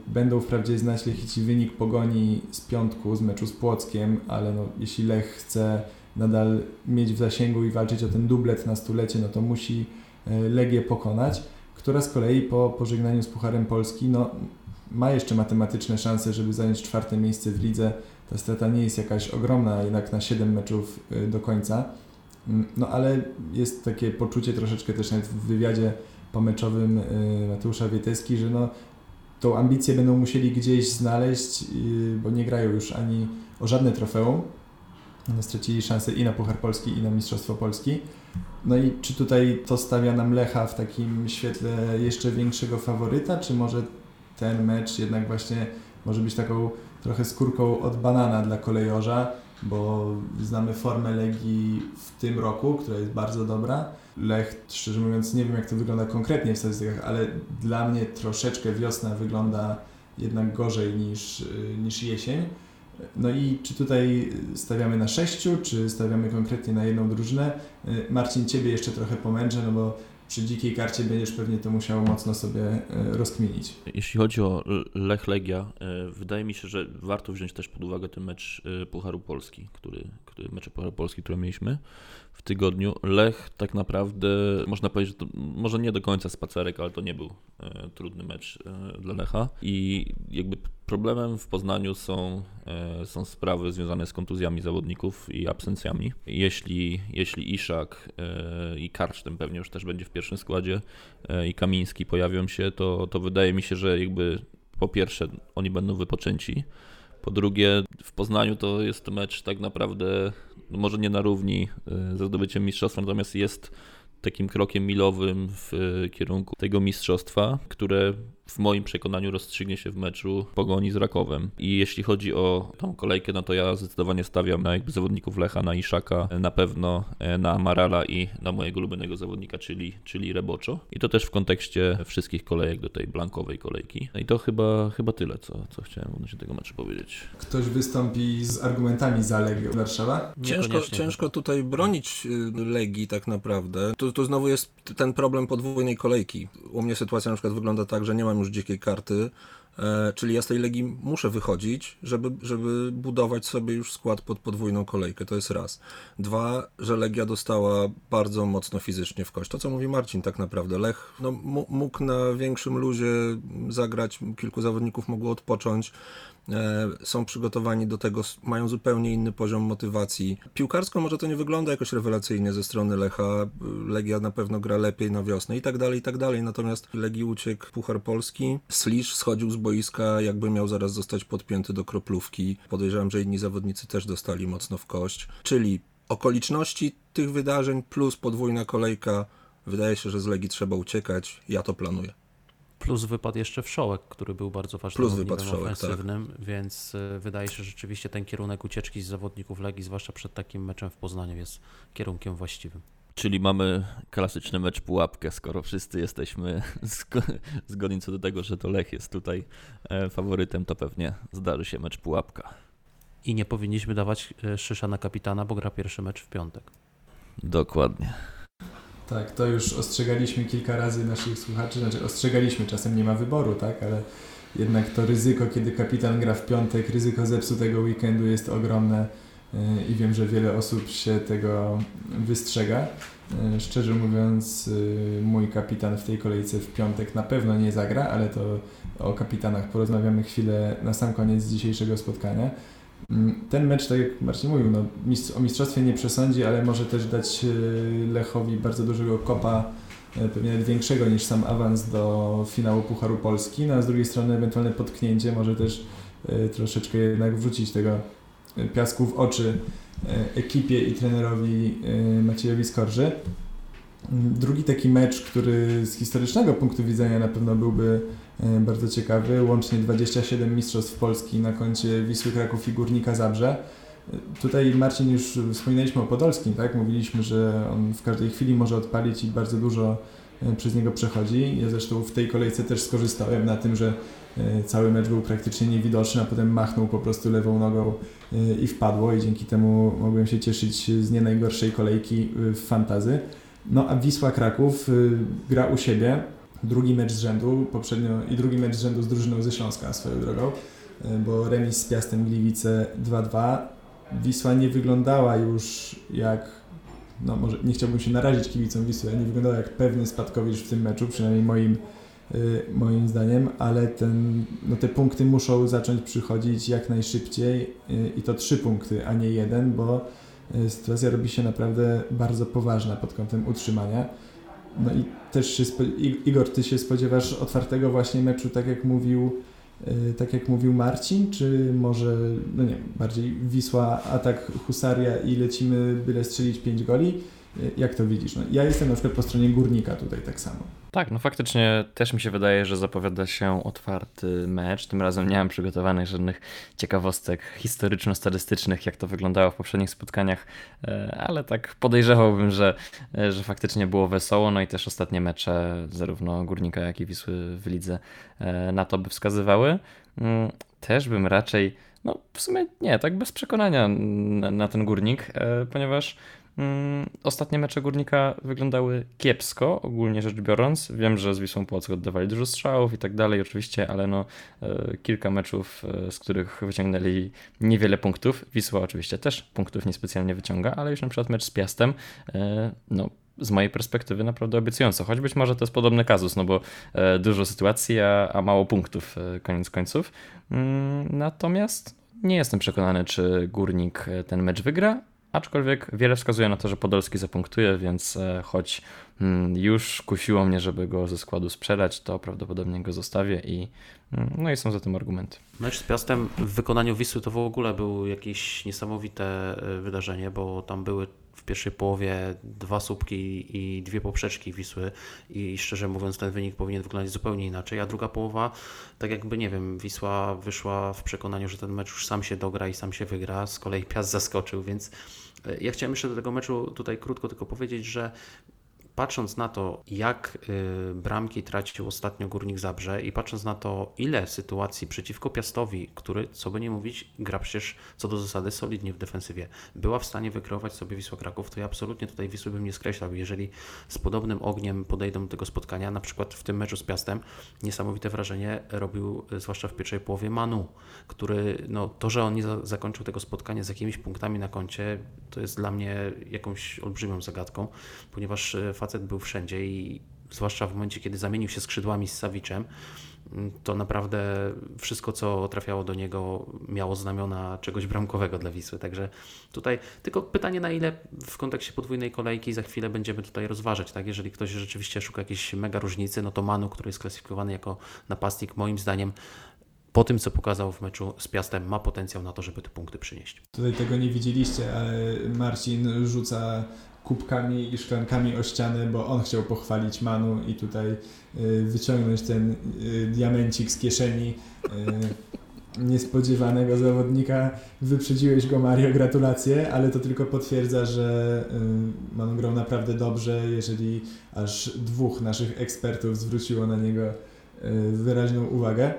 Będą wprawdzie znać Lechici wynik pogoni z piątku, z meczu z Płockiem, ale no, jeśli Lech chce nadal mieć w zasięgu i walczyć o ten dublet na stulecie, no to musi e, Legię pokonać, która z kolei po pożegnaniu z Pucharem Polski no, ma jeszcze matematyczne szanse, żeby zająć czwarte miejsce w lidze. Ta strata nie jest jakaś ogromna, jednak na 7 meczów e, do końca. Mm, no ale jest takie poczucie troszeczkę też nawet w wywiadzie pomeczowym y, Mateusza Wieteski, że no tą ambicję będą musieli gdzieś znaleźć, bo nie grają już ani o żadne trofeum. Stracili szansę i na Puchar Polski, i na Mistrzostwo Polski. No i czy tutaj to stawia nam Lecha w takim świetle jeszcze większego faworyta, czy może ten mecz jednak właśnie może być taką trochę skórką od banana dla kolejorza, bo znamy formę Legii w tym roku, która jest bardzo dobra. Lech, szczerze mówiąc, nie wiem jak to wygląda konkretnie w statystykach, ale dla mnie troszeczkę wiosna wygląda jednak gorzej niż, niż jesień. No i czy tutaj stawiamy na sześciu, czy stawiamy konkretnie na jedną drużynę? Marcin, Ciebie jeszcze trochę pomęczę, no bo przy dzikiej karcie będziesz pewnie to musiał mocno sobie e, rozkminić. Jeśli chodzi o Lech Legia, e, wydaje mi się, że warto wziąć też pod uwagę ten mecz e, Pucharu Polski, który, który mecze Pucharu Polski, które mieliśmy w tygodniu. Lech tak naprawdę, można powiedzieć, to może nie do końca spacerek, ale to nie był e, trudny mecz e, dla Lecha. I jakby problemem w Poznaniu są, e, są sprawy związane z kontuzjami zawodników i absencjami. Jeśli, jeśli Iszak e, i Karcztem pewnie już też będzie w pierwszym składzie e, i Kamiński pojawią się, to, to wydaje mi się, że jakby po pierwsze oni będą wypoczęci, po drugie, w Poznaniu to jest mecz tak naprawdę, no może nie na równi e, ze zdobyciem mistrzostwa, natomiast jest takim krokiem milowym w kierunku tego mistrzostwa, które w moim przekonaniu rozstrzygnie się w meczu Pogoni z Rakowem. I jeśli chodzi o tą kolejkę, no to ja zdecydowanie stawiam na jakby zawodników Lecha, na Iszaka, na pewno e, na Marala i na mojego ulubionego zawodnika, czyli, czyli Reboczo. I to też w kontekście wszystkich kolejek do tej blankowej kolejki. No I to chyba, chyba tyle, co, co chciałem odnośnie tego meczu powiedzieć. Ktoś wystąpi z argumentami za Legią Warszawa? Ciężko, ciężko tutaj bronić y, Legii tak naprawdę. Tu, tu znowu jest ten problem podwójnej kolejki. U mnie sytuacja na przykład wygląda tak, że nie mam już dzikiej karty, e, czyli ja z tej Legii muszę wychodzić, żeby, żeby budować sobie już skład pod podwójną kolejkę, to jest raz. Dwa, że Legia dostała bardzo mocno fizycznie w kość. To, co mówi Marcin tak naprawdę. Lech no, mógł na większym luzie zagrać, kilku zawodników mogło odpocząć, są przygotowani do tego, mają zupełnie inny poziom motywacji. Piłkarsko może to nie wygląda jakoś rewelacyjnie ze strony Lecha, Legia na pewno gra lepiej na wiosnę i tak dalej, i tak dalej, natomiast Legii uciekł Puchar Polski, Slisz schodził z boiska, jakby miał zaraz zostać podpięty do kroplówki. Podejrzewam, że inni zawodnicy też dostali mocno w kość, czyli okoliczności tych wydarzeń plus podwójna kolejka, wydaje się, że z Legii trzeba uciekać, ja to planuję. Plus wypadł jeszcze Wszołek, który był bardzo ważnym Plus wypadł Wszołek, tak. ofensywnym, tak. więc e, wydaje się, że rzeczywiście ten kierunek ucieczki z zawodników Legii, zwłaszcza przed takim meczem w Poznaniu, jest kierunkiem właściwym. Czyli mamy klasyczny mecz pułapkę, skoro wszyscy jesteśmy (laughs) zgodni co do tego, że to Lech jest tutaj e, faworytem, to pewnie zdarzy się mecz pułapka. I nie powinniśmy dawać e, Szysza na kapitana, bo gra pierwszy mecz w piątek. Dokładnie. Tak, to już ostrzegaliśmy kilka razy naszych słuchaczy, znaczy ostrzegaliśmy, czasem nie ma wyboru, tak, ale jednak to ryzyko, kiedy kapitan gra w piątek, ryzyko zepsutego weekendu jest ogromne y, i wiem, że wiele osób się tego wystrzega. Y, szczerze mówiąc, y, mój kapitan w tej kolejce w piątek na pewno nie zagra, ale to o kapitanach porozmawiamy chwilę na sam koniec dzisiejszego spotkania. Mm, ten mecz, tak jak Marcin mówił, no, o mistrzostwie nie przesądzi, ale może też dać e, Lechowi bardzo dużego kopa, e, pewnie większego niż sam awans do finału Pucharu Polski. No, a z drugiej strony ewentualne potknięcie może też e, troszeczkę jednak wrzucić tego piasku w oczy ekipie i trenerowi Maciejowi Skorży. Mm, drugi taki mecz, który z historycznego punktu widzenia na pewno byłby E, bardzo ciekawy. Łącznie 27 mistrzostw Polski na koncie Wisły Kraków i Górnika Zabrze. E, tutaj Marcin już wspominaliśmy o Podolskim, tak? Mówiliśmy, że on w każdej chwili może odpalić i bardzo dużo e, przez niego przechodzi. Ja zresztą w tej kolejce też skorzystałem na tym, że cały mecz był praktycznie niewidoczny, a potem machnął po prostu lewą nogą i wpadło i dzięki temu mogłem się cieszyć z nie najgorszej kolejki w fantazy. No a Wisła Kraków gra u siebie, drugi mecz z rzędu, poprzednio i drugi mecz z rzędu z drużyną ze Śląska swoją drogą, e, bo remis z Piastem Gliwice 2-2. Wisła nie wyglądała już jak, no może nie chciałbym się narazić kibicom Wisły, nie wyglądała jak pewny spadkowicz w tym meczu, przynajmniej moim, e, moim zdaniem, ale ten, no te punkty muszą zacząć przychodzić jak najszybciej e, i to trzy punkty, a nie jeden, bo sytuacja robi się naprawdę bardzo poważna pod kątem utrzymania. No i też się Igor, ty się spodziewasz otwartego właśnie meczu, tak jak mówił y, tak jak mówił Marcin, czy może, no nie bardziej Wisła, atak Husaria i lecimy byle strzelić 5 goli? Jak to widzisz? No, ja jestem na przykład po stronie górnika tutaj tak samo. Tak, no faktycznie też mi się wydaje, że zapowiada się otwarty mecz. Tym razem nie mam przygotowanych żadnych ciekawostek historyczno-statystycznych, jak to wyglądało w poprzednich spotkaniach, e, ale tak podejrzewałbym, że, e, że faktycznie było wesoło. No i też ostatnie mecze, zarówno Górnika, jak i Wisły w lidze, e, na to by wskazywały. Mm, też bym raczej, no w sumie nie, tak bez przekonania na, na ten Górnik, ponieważ ostatnie mecze Górnika wyglądały kiepsko, ogólnie rzecz biorąc. Wiem, że z Wisłą Płock oddawali dużo strzałów i tak dalej, oczywiście, ale no, e, kilka meczów, e, z których wyciągnęli niewiele punktów. Wisła oczywiście też punktów niespecjalnie wyciąga, ale już na przykład mecz z Piastem, e, no, z mojej perspektywy naprawdę obiecująco. Choć być może to jest podobny kazus, no bo dużo sytuacji, a, a mało punktów koniec końców. Mm, natomiast nie jestem przekonany, czy Górnik ten mecz wygra, Aczkolwiek wiele wskazuje na to, że Podolski zapunktuje, więc e, choć mm, już kusiło mnie, żeby go ze składu sprzedać, to prawdopodobnie go zostawię i mm, no i są za tym argumenty. Mecz z Piastem w wykonaniu Wisły to w ogóle był jakieś niesamowite e, wydarzenie, bo tam były w pierwszej połowie dwa słupki i dwie poprzeczki Wisły i szczerze mówiąc ten wynik powinien wyglądać zupełnie inaczej, a druga połowa tak jakby nie wiem, Wisła wyszła w przekonaniu, że ten mecz już sam się dogra i sam się wygra, z kolei Piast zaskoczył, więc ja chciałem jeszcze do tego meczu tutaj krótko tylko powiedzieć, że patrząc na to, jak y, bramki tracił ostatnio Górnik Zabrze i patrząc na to, ile sytuacji przeciwko Piastowi, który, co by nie mówić, gra przecież co do zasady solidnie w defensywie, była w stanie wykreować sobie Wisła Kraków, to ja absolutnie tutaj Wisły bym nie skreślał. Jeżeli z podobnym ogniem podejdą do tego spotkania, na przykład w tym meczu z Piastem, niesamowite wrażenie robił, y, zwłaszcza w pierwszej połowie, Manu, który, no to, że on nie za zakończył tego spotkania z jakimiś punktami na koncie, to jest dla mnie jakąś olbrzymią zagadką, ponieważ y, facet był wszędzie i zwłaszcza w momencie, kiedy zamienił się skrzydłami z Sawiczem, to naprawdę wszystko, co trafiało do niego, miało znamiona czegoś bramkowego dla Wisły. Także tutaj tylko pytanie, na ile w kontekście podwójnej kolejki za chwilę będziemy tutaj rozważać. Tak? Jeżeli ktoś rzeczywiście szuka jakiejś mega różnicy, no to Manu, który jest klasyfikowany jako napastnik, moim zdaniem po tym, co pokazał w meczu z Piastem, ma potencjał na to, żeby te punkty przynieść. Tutaj tego nie widzieliście, ale Marcin rzuca kubkami i szklankami o ścianę, bo on chciał pochwalić Manu i tutaj y, wyciągnąć ten y, diamencik z kieszeni y, niespodziewanego zawodnika. Wyprzedziłeś go Mario, gratulacje, ale to tylko potwierdza, że Manu grał naprawdę dobrze, jeżeli aż dwóch naszych ekspertów zwróciło na niego wyraźną uwagę.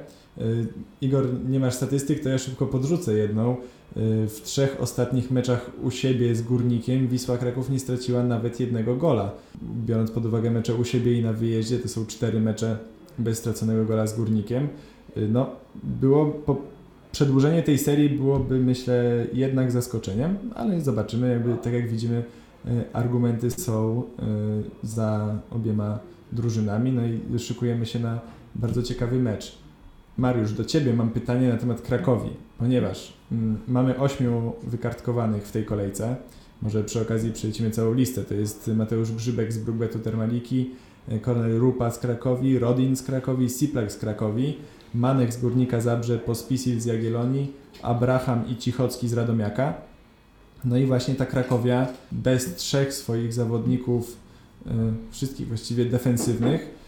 Igor, nie masz statystyk, to ja szybko podrzucę jedną. Y, w trzech ostatnich meczach u siebie z Górnikiem Wisła Kraków nie straciła nawet jednego gola. Biorąc pod uwagę mecze u siebie i na wyjeździe, to są cztery mecze bez straconego gola z Górnikiem. Y, no, było po, przedłużenie tej serii byłoby myślę jednak zaskoczeniem, ale zobaczymy, jakby tak jak widzimy y, argumenty są za obiema drużynami, no i szykujemy się na bardzo ciekawy mecz. Mariusz, do Ciebie mam pytanie na temat Krakowi, ponieważ mm, mamy ośmiu wykartkowanych w tej kolejce. Może przy okazji przejdźmy całą listę. To jest Mateusz Grzybek z Brugbetu Termaliki, Kornel Rupa z Krakowi, Rodin z Krakowi, Siplak z Krakowi, Manek z Górnika Zabrze, Pospisil z Jagiellonii, Abraham i Cichocki z Radomiaka. No i właśnie ta Krakowia bez trzech swoich zawodników, y, wszystkich właściwie defensywnych,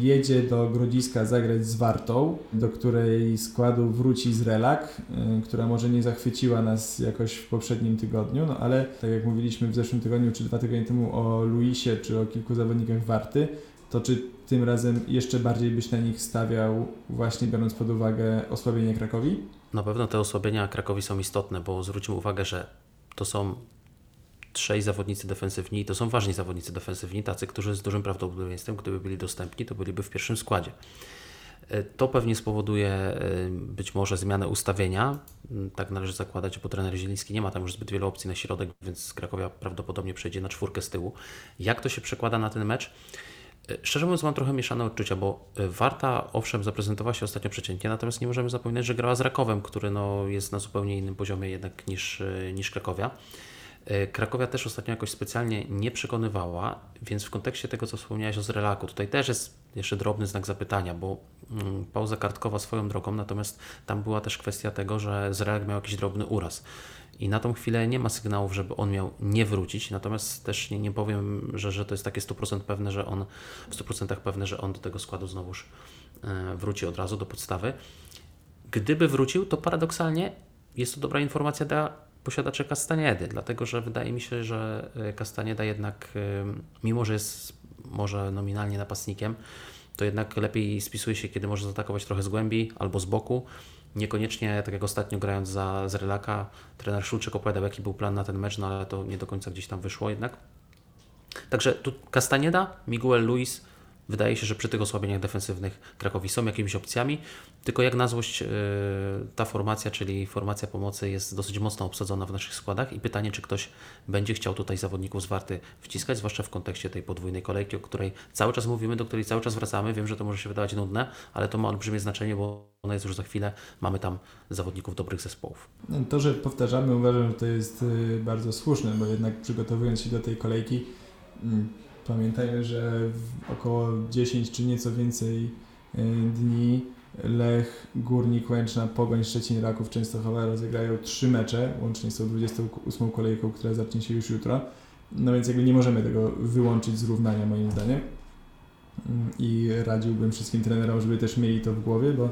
jedzie do Grodziska zagrać z Wartą, do której składu wróci z Relak, y, która może nie zachwyciła nas jakoś w poprzednim tygodniu, no ale tak jak mówiliśmy w zeszłym tygodniu czy dwa tygodnie temu o Luisie czy o kilku zawodnikach Warty, to czy tym razem jeszcze bardziej byś na nich stawiał, właśnie biorąc pod uwagę osłabienie Krakowi? Na pewno te osłabienia Krakowi są istotne, bo zwróćmy uwagę, że to są trzej zawodnicy defensywni to są ważni zawodnicy defensywni, tacy, którzy z dużym prawdopodobieństwem, gdyby byli dostępni, to byliby w pierwszym składzie. E, to pewnie spowoduje e, być może zmianę ustawienia. Mm, tak należy zakładać, bo trener Zieliński nie ma tam już zbyt wielu opcji na środek, więc Krakowia prawdopodobnie przejdzie na czwórkę z tyłu. Jak to się przekłada na ten mecz? E, szczerze mówiąc, mam trochę mieszane odczucia, bo Warta owszem zaprezentowała się ostatnio przeciętnie, natomiast nie możemy zapominać, że grała z Rakowem, który no, jest na zupełnie innym poziomie jednak niż, niż Krakowia. E, Krakowia też ostatnio jakoś specjalnie nie przekonywała, więc w kontekście tego, co wspomniałeś o Zrelaku, tutaj też jest jeszcze drobny znak zapytania, bo mm, pauza kartkowa swoją drogą, natomiast tam była też kwestia tego, że Zrelak miał jakiś drobny uraz. I na tą chwilę nie ma sygnałów, żeby on miał nie wrócić, natomiast też nie, nie powiem, że, że to jest takie 100% pewne, że on w 100% pewne, że on do tego składu znowuż e, wróci od razu do podstawy. Gdyby wrócił, to paradoksalnie jest to dobra informacja dla posiadaczy Castaniedy, dlatego że wydaje mi się, że e, Castanieda jednak, e, mimo że jest może nominalnie napastnikiem, to jednak lepiej spisuje się, kiedy może zaatakować trochę z głębi albo z boku. Niekoniecznie, tak jak ostatnio grając za Zrelaka, trener Szulczyk opowiadał, jaki był plan na ten mecz, no ale to nie do końca gdzieś tam wyszło jednak. Także tu Castanieda, Miguel Luis, wydaje się, że przy tych osłabieniach defensywnych Krakowi są jakimiś opcjami, tylko jak na złość yy, ta formacja, czyli formacja pomocy jest dosyć mocno obsadzona w naszych składach i pytanie, czy ktoś będzie chciał tutaj zawodników z Warty wciskać, zwłaszcza w kontekście tej podwójnej kolejki, o której cały czas mówimy, do której cały czas wracamy. Wiem, że to może się wydawać nudne, ale to ma olbrzymie znaczenie, bo ona jest już za chwilę. Mamy tam zawodników dobrych zespołów. No, To, że powtarzamy, uważam, że to jest y, bardzo słuszne, bo jednak przygotowując się do tej kolejki, mm, pamiętajmy, że w około 10 czy nieco więcej y, dni Lech, Górnik, Łęczna, Pogoń, Szczecin, Raków, Częstochowa rozegrają trzy mecze, łącznie z tą 28 kolejką, która zacznie się już jutro. No więc jakby nie możemy tego wyłączyć z równania moim zdaniem. Mm, I radziłbym wszystkim trenerom, żeby też mieli to w głowie, bo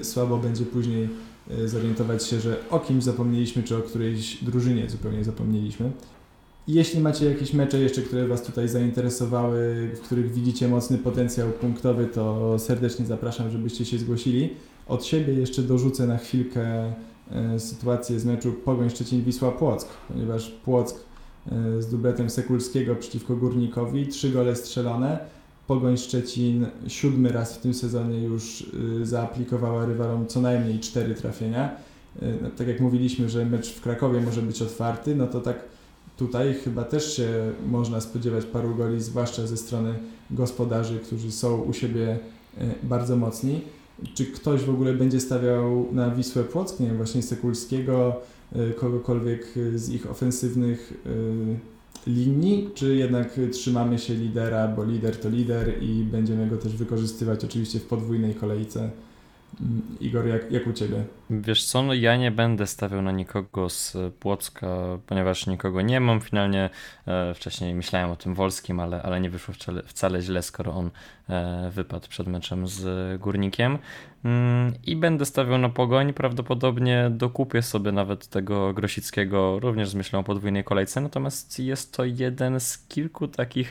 y, słabo będzie później y, zorientować się, że o kimś zapomnieliśmy, czy o którejś drużynie zupełnie zapomnieliśmy. Jeśli macie jakieś mecze jeszcze, które Was tutaj zainteresowały, w których widzicie mocny potencjał punktowy, to serdecznie zapraszam, żebyście się zgłosili. Od siebie jeszcze dorzucę na chwilkę e, sytuację z meczu Pogoń Szczecin-Wisła Płock, ponieważ Płock e, z dubletem Sekulskiego przeciwko Górnikowi, trzy gole strzelone. Pogoń Szczecin siódmy raz w tym sezonie już y, zaaplikowała rywalom co najmniej cztery trafienia. No, tak jak mówiliśmy, że mecz w Krakowie może być otwarty, no to tak tutaj chyba też się można spodziewać paru goli, zwłaszcza ze strony gospodarzy, którzy są u siebie y, bardzo mocni. Czy ktoś w ogóle będzie stawiał na Wisłę Płock, nie wiem, właśnie Sekulskiego, y, kogokolwiek z ich ofensywnych y, linii, czy jednak trzymamy się lidera, bo lider to lider i będziemy go też wykorzystywać oczywiście w podwójnej kolejce. Igor, jak, jak u Ciebie? Wiesz co, no ja nie będę stawiał na nikogo z Płocka, ponieważ nikogo nie mam. Finalnie e, wcześniej myślałem o tym Wolskim, ale, ale nie wyszło wcale, wcale źle, skoro on e, wypadł przed meczem z Górnikiem. Mm, I będę stawiał na Pogoń. Prawdopodobnie dokupię sobie nawet tego Grosickiego, również z myślą o podwójnej kolejce. Natomiast jest to jeden z kilku takich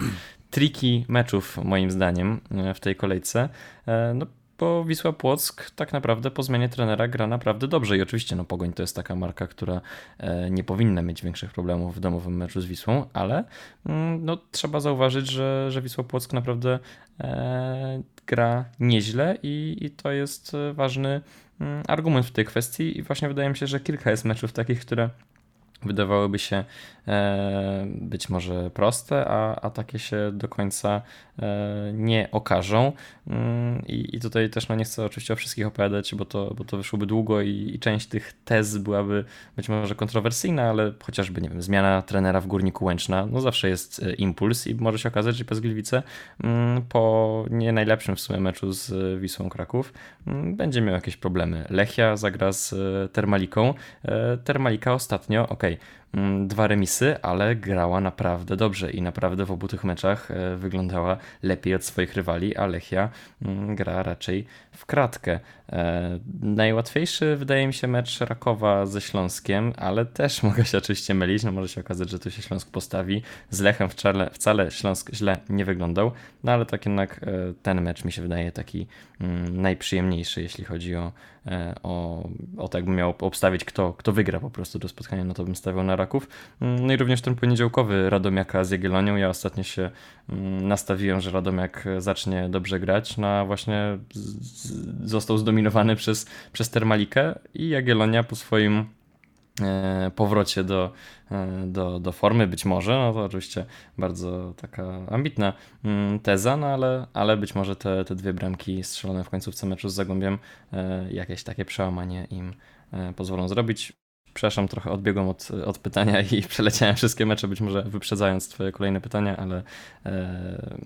tricky meczów, moim zdaniem, w tej kolejce. E, no, bo Wisła Płock tak naprawdę po zmianie trenera gra naprawdę dobrze i oczywiście no Pogoń to jest taka marka, która e, nie powinna mieć większych problemów w domowym meczu z Wisłą, ale mm, no, trzeba zauważyć, że, że Wisła Płock naprawdę e, gra nieźle i, i to jest ważny mm, argument w tej kwestii i właśnie wydaje mi się, że kilka jest meczów takich, które wydawałyby się e, być może proste, a, a takie się do końca e, nie okażą. Mm, I, I tutaj też no, nie chcę oczywiście o wszystkich opowiadać, bo to, bo to wyszłoby długo i, i część tych tez byłaby być może kontrowersyjna, ale chociażby, nie wiem, zmiana trenera w Górniku Łęczna, no zawsze jest e, impuls i może się okazać, że Gliwice mm, po nie najlepszym w sumie meczu z Wisłą Kraków mm, będzie miał jakieś problemy. Lechia zagra z Termaliką. Termalika ostatnio, ok, okay, dwa remisy, ale grała naprawdę dobrze i naprawdę w obu tych meczach e, wyglądała lepiej od swoich rywali, a Lechia gra raczej w kratkę. E, najłatwiejszy wydaje mi się mecz Rakowa ze Śląskiem, ale też (laughs) mogę się oczywiście mylić, no może się okazać, że tu się Śląsk postawi. Z Lechem wcale, wcale Śląsk źle nie wyglądał, no ale tak jednak e, ten mecz mi się wydaje taki najprzyjemniejszy, jeśli chodzi o, o, o to, jakbym miał obstawić, kto, kto wygra po prostu do spotkania, no to bym stawiał na Raków. No i również ten poniedziałkowy Radomiaka z Jagiellonią. Ja ostatnio się nastawiłem, że Radomiak zacznie dobrze grać, no a właśnie został zdominowany przez, przez Termalikę i Jagiellonia po swoim e, powrocie do, e, do, do formy, być może, no to oczywiście bardzo taka ambitna mm, teza, no ale, ale być może te, te dwie bramki strzelone w końcówce meczu z Zagłębiem e, jakieś takie przełamanie im pozwolą zrobić. Przepraszam, trochę odbiegłem od, od pytania i (laughs) przeleciałem wszystkie mecze, być może wyprzedzając Twoje kolejne pytania, ale e,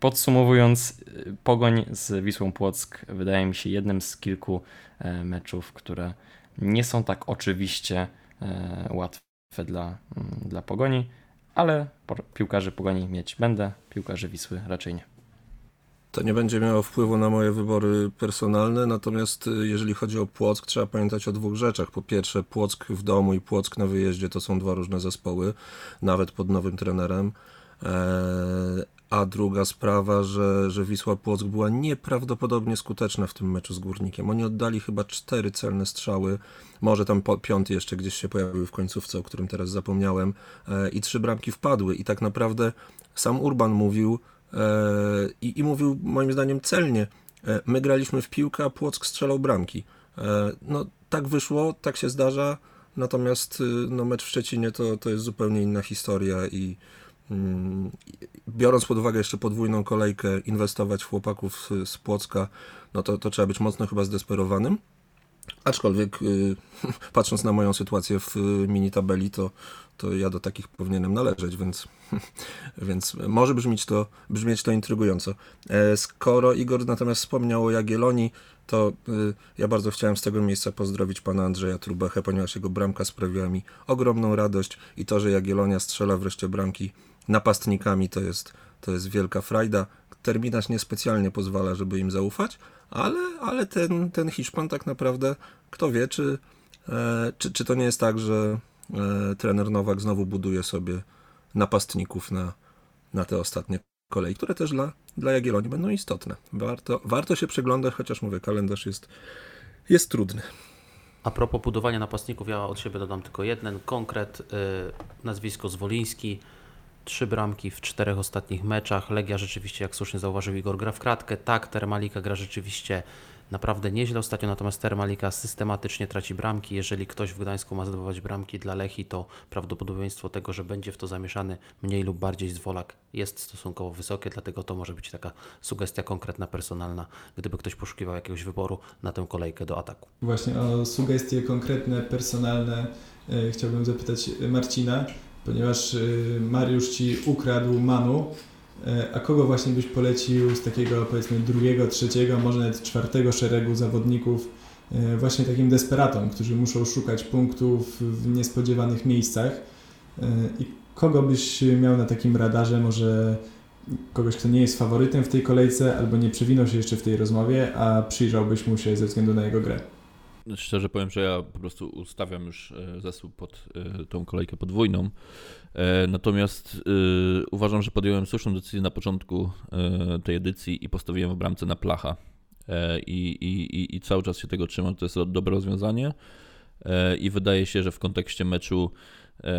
podsumowując, pogoń z Wisłą Płock wydaje mi się jednym z kilku e, meczów, które nie są tak oczywiście e, łatwe dla, mm, dla pogoni, ale piłkarzy pogoni mieć będę, piłkarzy Wisły raczej nie. To nie będzie miało wpływu na moje wybory personalne, natomiast y, jeżeli chodzi o Płock, trzeba pamiętać o dwóch rzeczach. Po pierwsze, Płock w domu i Płock na wyjeździe to są dwa różne zespoły, nawet pod nowym trenerem. E, a druga sprawa, że, że Wisła Płock była nieprawdopodobnie skuteczna w tym meczu z Górnikiem. Oni oddali chyba cztery celne strzały, może tam piąty jeszcze gdzieś się pojawił w końcówce, o którym teraz zapomniałem, e, i trzy bramki wpadły. I tak naprawdę sam Urban mówił, i, i mówił moim zdaniem celnie, e, my graliśmy w piłkę, a Płock strzelał bramki. No tak wyszło, tak się zdarza, natomiast no, mecz w Szczecinie to, to jest zupełnie inna historia i Mm, biorąc pod uwagę jeszcze podwójną kolejkę, inwestować w chłopaków z Płocka, no to, to trzeba być mocno chyba zdesperowanym. Aczkolwiek y, (laughs) patrząc na moją sytuację w mini tabeli, to, to ja do takich powinienem należeć, więc, (laughs) więc może brzmieć to, brzmieć to intrygująco. E, skoro Igor natomiast wspomniał o Jagiellonii, to y, ja bardzo chciałem z tego miejsca pozdrowić pana Andrzeja Trubechę, ponieważ jego bramka sprawiła mi ogromną radość i to, że Jagiellonia strzela wreszcie bramki napastnikami to jest, to jest wielka frajda. Terminarz niespecjalnie pozwala, żeby im zaufać, ale, ale ten, ten Hiszpan tak naprawdę, kto wie, czy, e, czy, czy to nie jest tak, że e, trener Nowak znowu buduje sobie napastników na, na te ostatnie kolei, które też dla, dla Jagiellonii będą istotne. Warto, warto się przeglądać, chociaż mówię, kalendarz jest, jest trudny. A propos budowania napastników, ja od siebie dodam tylko jeden konkret, yy, nazwisko Zwoliński. Trzy bramki w czterech ostatnich meczach. Legia rzeczywiście, jak słusznie zauważył Igor, gra w kratkę. Tak, Termalika gra rzeczywiście naprawdę nieźle ostatnio, natomiast Termalika systematycznie traci bramki. Jeżeli ktoś w Gdańsku ma zdobywać bramki dla Lechi, to prawdopodobieństwo tego, że będzie w to zamieszany mniej lub bardziej Zwolak jest stosunkowo wysokie, dlatego to może być taka sugestia konkretna, personalna, gdyby ktoś poszukiwał jakiegoś wyboru na tę kolejkę do ataku. Właśnie o sugestie konkretne, personalne e, chciałbym zapytać Marcina ponieważ y, Mariusz Ci ukradł Manu, e, a kogo właśnie byś polecił z takiego powiedzmy drugiego, trzeciego, może nawet czwartego szeregu zawodników e, właśnie takim desperatom, którzy muszą szukać punktów w niespodziewanych miejscach e, i kogo byś miał na takim radarze, może kogoś, kto nie jest faworytem w tej kolejce albo nie przewinął się jeszcze w tej rozmowie, a przyjrzałbyś mu się ze względu na jego grę? Szczerze powiem, że ja po prostu ustawiam już e, zespół pod e, tą kolejkę podwójną. E, natomiast uważam, że podjąłem słuszną decyzję na początku tej edycji i postawiłem w bramce na placha. I, i, i cały czas się tego trzymam. To jest dobre rozwiązanie. I wydaje się, że w kontekście meczu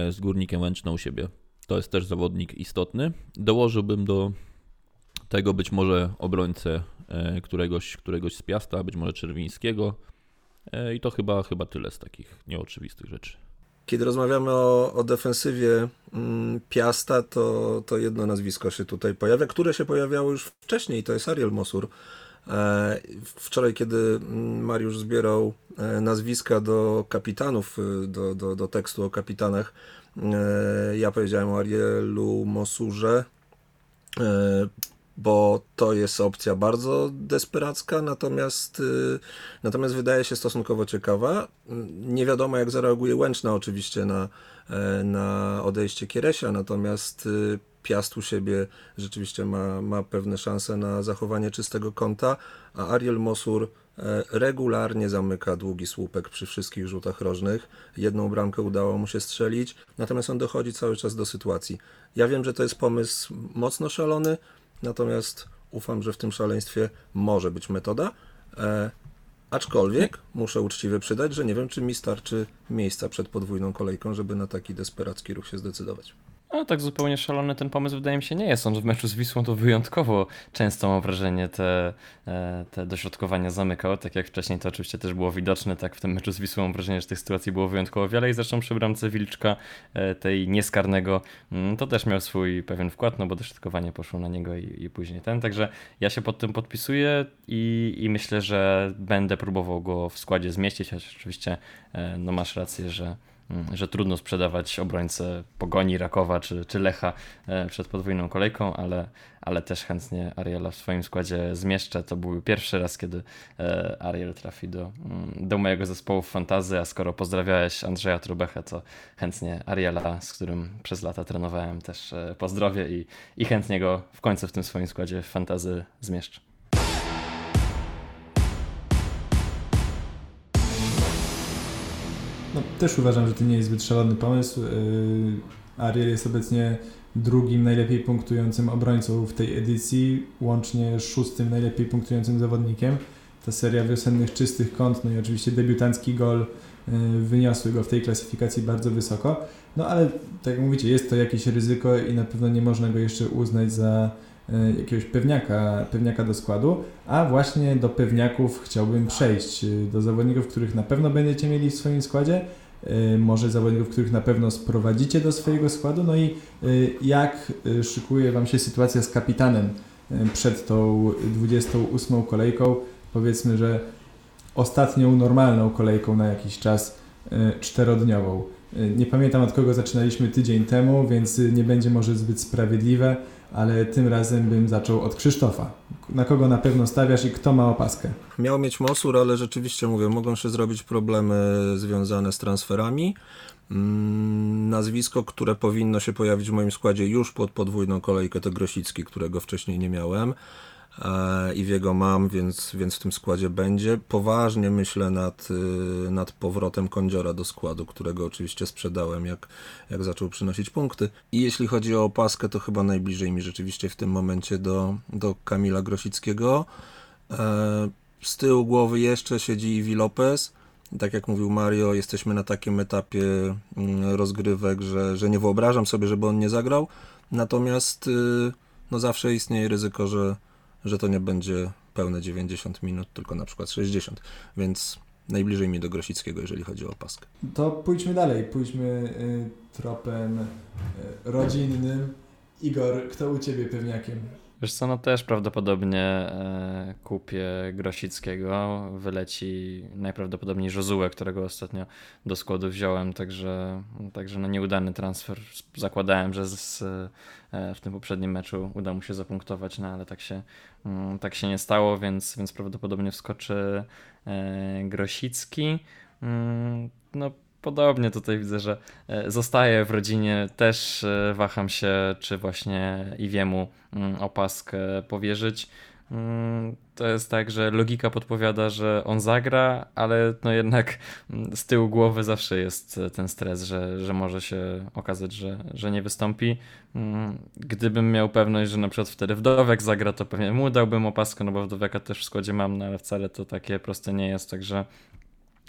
z Górnikiem Łęczną u siebie to jest też zawodnik istotny. Dołożyłbym do tego być może obrońcę któregoś, któregoś z Piasta, być może Czerwińskiego I to chyba, chyba tyle z takich nieoczywistych rzeczy. Kiedy rozmawiamy o, o defensywie mm, Piasta, to, to jedno nazwisko się tutaj pojawia, które się pojawiało już wcześniej, to jest Ariel Mosur. E, wczoraj, kiedy mm, Mariusz zbierał e, nazwiska do kapitanów, do, do, do tekstu o kapitanach, ja powiedziałem o Arielu Mosurze bo to jest opcja bardzo desperacka, natomiast, y, natomiast wydaje się stosunkowo ciekawa. Nie wiadomo, jak zareaguje Łęczna oczywiście na, e, na odejście Kieresia, natomiast y, Piast u siebie rzeczywiście ma, ma pewne szanse na zachowanie czystego konta, a Ariel Mosur e, regularnie zamyka długi słupek przy wszystkich rzutach rożnych. Jedną bramkę udało mu się strzelić, natomiast on dochodzi cały czas do sytuacji. Ja wiem, że to jest pomysł mocno szalony, Natomiast ufam, że w tym szaleństwie może być metoda. E, aczkolwiek muszę uczciwie przydać, że nie wiem, czy mi starczy miejsca przed podwójną kolejką, żeby na taki desperacki ruch się zdecydować. No tak zupełnie szalony ten pomysł wydaje mi się nie jest. On w meczu z Wisłą to wyjątkowo często mam wrażenie te, e, te dośrodkowania zamykał. Tak jak wcześniej to oczywiście też było widoczne, tak w tym meczu z Wisłą mam wrażenie, że tych sytuacji było wyjątkowo wiele i zresztą przy bramce Wilczka e, tej nieskarnego mm, to też miał swój pewien wkład, no bo dośrodkowanie poszło na niego i, i później ten. Także ja się pod tym podpisuję i, i myślę, że będę próbował go w składzie zmieścić, choć oczywiście e, no masz rację, że że trudno sprzedawać obrońcę Pogoni, Rakowa czy, czy Lecha e, przed podwójną kolejką, ale, ale też chętnie Ariela w swoim składzie zmieszczę. To był pierwszy raz, kiedy e, Ariel trafi do, mm, do mojego zespołu w fantazy, a skoro pozdrawiałeś Andrzeja Trubechę, to chętnie Ariela, z którym przez lata trenowałem, też e, pozdrowię i, i chętnie go w końcu w tym swoim składzie w fantazy zmieszczę. No, też uważam, że to nie jest zbyt szalony pomysł. Yy, Ariel jest obecnie drugim najlepiej punktującym obrońcą w tej edycji, łącznie szóstym najlepiej punktującym zawodnikiem. Ta seria wiosennych czystych kąt, no i oczywiście debiutancki gol yy, wyniosły go w tej klasyfikacji bardzo wysoko. No ale tak jak mówicie, jest to jakieś ryzyko i na pewno nie można go jeszcze uznać za jakiegoś pewniaka, pewniaka do składu, a właśnie do pewniaków chciałbym przejść, do zawodników, których na pewno będziecie mieli w swoim składzie, może zawodników, których na pewno sprowadzicie do swojego składu, no i jak szykuje Wam się sytuacja z kapitanem przed tą 28 kolejką, powiedzmy, że ostatnią normalną kolejką na jakiś czas czterodniową. Nie pamiętam od kogo zaczynaliśmy tydzień temu, więc nie będzie może zbyt sprawiedliwe, ale tym razem bym zaczął od Krzysztofa. Na kogo na pewno stawiasz i kto ma opaskę? Miał mieć Mosur, ale rzeczywiście mówię, mogą się zrobić problemy związane z transferami. Mm, nazwisko, które powinno się pojawić w moim składzie już pod podwójną kolejkę, to Grosicki, którego wcześniej nie miałem i w jego mam, więc, więc w tym składzie będzie. Poważnie myślę nad, y, nad powrotem Kądziora do składu, którego oczywiście sprzedałem, jak, jak zaczął przynosić punkty. I jeśli chodzi o opaskę, to chyba najbliżej mi rzeczywiście w tym momencie do, do Kamila Grosickiego. E, z tyłu głowy jeszcze siedzi Iwi Lopez. Tak jak mówił Mario, jesteśmy na takim etapie mm, rozgrywek, że, że nie wyobrażam sobie, żeby on nie zagrał. Natomiast y, no zawsze istnieje ryzyko, że, że to nie będzie pełne 90 minut, tylko na przykład 60, więc najbliżej mi do Grosickiego, jeżeli chodzi o opaskę. To pójdźmy dalej, pójdźmy y, tropem y, rodzinnym. Igor, kto u Ciebie pewniakiem? Wiesz co, no też prawdopodobnie e, kupię Grosickiego, wyleci najprawdopodobniej Jozuę, którego ostatnio do składu wziąłem, także, także no nieudany transfer. Zakładałem, że z, e, w tym poprzednim meczu uda mu się zapunktować, no ale tak się, mm, tak się nie stało, więc, więc prawdopodobnie wskoczy e, Grosicki. Mm, no podobnie tutaj widzę, że e, zostaje w rodzinie. Też e, waham się, czy właśnie Iwiemu mm, opaskę powierzyć. Mm, to jest tak, że logika podpowiada, że on zagra, ale no jednak mm, z tyłu głowy zawsze jest e, ten stres, że, że może się okazać, że, że nie wystąpi. Gdybym miał pewność, że na przykład wtedy Wdowek zagra, to pewnie mu dałbym opaskę, no bo Wdoweka też w składzie mam, no ale wcale to takie proste nie jest, także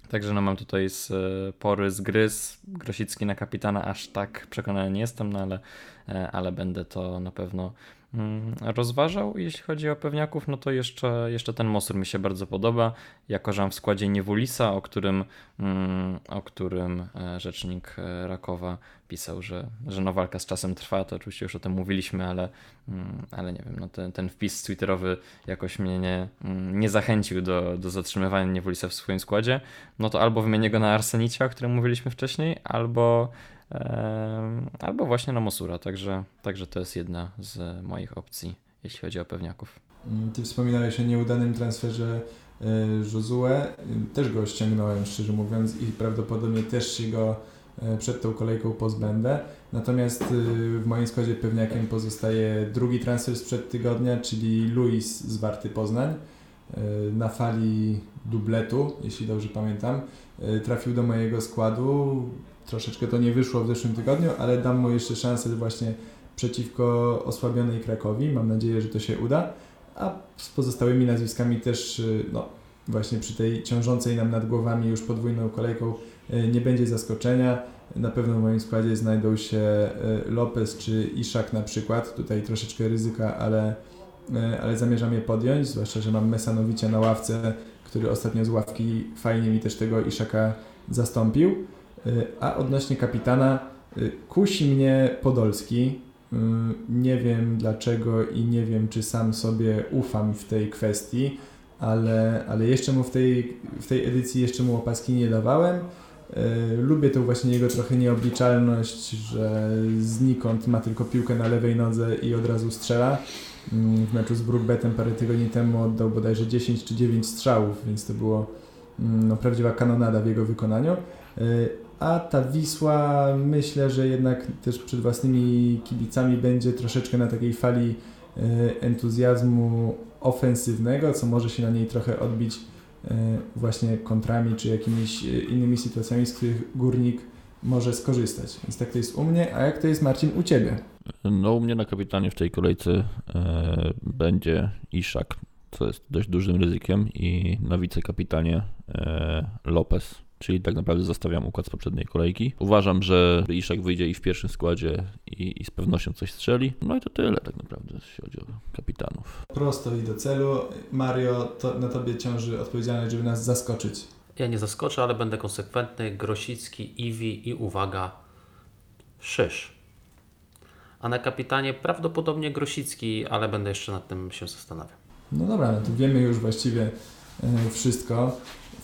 Także no mam tutaj spory zgryz. Grosicki na kapitana aż tak przekonany nie jestem, no ale, e, ale będę to na pewno Mm, rozważał. Jeśli chodzi o pewniaków, no to jeszcze, jeszcze ten Mosur mi się bardzo podoba. Jako, że mam w składzie Niewulisa, o którym, mm, o którym e, rzecznik e, Rakowa pisał, że, że no walka z czasem trwa, to oczywiście już o tym mówiliśmy, ale, mm, ale nie wiem, no ten, ten wpis twitterowy jakoś mnie nie, nie zachęcił do, do zatrzymywania Niewulisa w swoim składzie. No to albo wymienię go na Arsenicia, o którym mówiliśmy wcześniej, albo albo właśnie na Mosura, także, także to jest jedna z moich opcji, jeśli chodzi o pewniaków. Mm, ty wspominałeś o nieudanym transferze e, Josue, też go ściągnąłem szczerze mówiąc i prawdopodobnie też się go e, przed tą kolejką pozbędę. Natomiast e, w moim składzie pewniakiem pozostaje drugi transfer sprzed tygodnia, czyli Luis z Warty Poznań. Na fali dubletu, jeśli dobrze pamiętam, trafił do mojego składu troszeczkę to nie wyszło w zeszłym tygodniu, ale dam mu jeszcze szansę właśnie przeciwko osłabionej Krakowi. Mam nadzieję, że to się uda. A z pozostałymi nazwiskami też, y, no właśnie przy tej ciążącej nam nad głowami już podwójną kolejką y, nie będzie zaskoczenia. Na pewno w moim składzie znajdą się y, Lopez czy Iszak na przykład. Tutaj troszeczkę ryzyka, ale, ale zamierzam je podjąć, zwłaszcza, że mam Mesanowicia na ławce, który ostatnio z ławki fajnie mi też tego Iszaka zastąpił. A odnośnie kapitana, kusi mnie Podolski. Nie wiem dlaczego i nie wiem, czy sam sobie ufam w tej kwestii, ale, ale jeszcze mu w tej, w tej edycji jeszcze mu opaski nie dawałem. E, Lubię tą właśnie jego trochę nieobliczalność, że znikąd ma tylko piłkę na lewej nodze i od razu strzela. Mm, W meczu z Brookbetem parę tygodni temu oddał bodajże 10 czy 9 strzałów, więc to było mm, no, prawdziwa kanonada w jego wykonaniu. E, A ta Wisła myślę, że jednak też przed własnymi kibicami będzie troszeczkę na takiej fali e, entuzjazmu ofensywnego, co może się na niej trochę odbić właśnie kontrami czy jakimiś e, innymi sytuacjami, z których górnik może skorzystać. Więc tak to jest u mnie, a jak to jest Marcin u Ciebie? No u mnie na kapitanie w tej kolejce e, będzie Iszak, co jest dość dużym ryzykiem i na wicekapitanie e, Lopez, czyli tak naprawdę zostawiam układ z poprzedniej kolejki. Uważam, że Iszak wyjdzie i w pierwszym składzie i, i z pewnością coś strzeli. No i to tyle tak naprawdę, jeśli chodzi o kapitanów. Prosto i do celu. Mario, to na Tobie ciąży odpowiedzialność, żeby nas zaskoczyć. Ja nie zaskoczę, ale będę konsekwentny. Grosicki, Iwi i uwaga, Szysz. A na kapitanie prawdopodobnie Grosicki, ale będę jeszcze nad tym się zastanawiał. No dobra, no to wiemy już właściwie e, wszystko.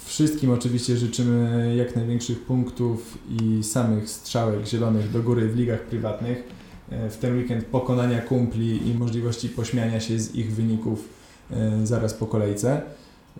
Wszystkim oczywiście życzymy jak największych punktów i samych strzałek zielonych do góry w ligach prywatnych. E, W ten weekend pokonania kumpli i możliwości pośmiania się z ich wyników e, zaraz po kolejce.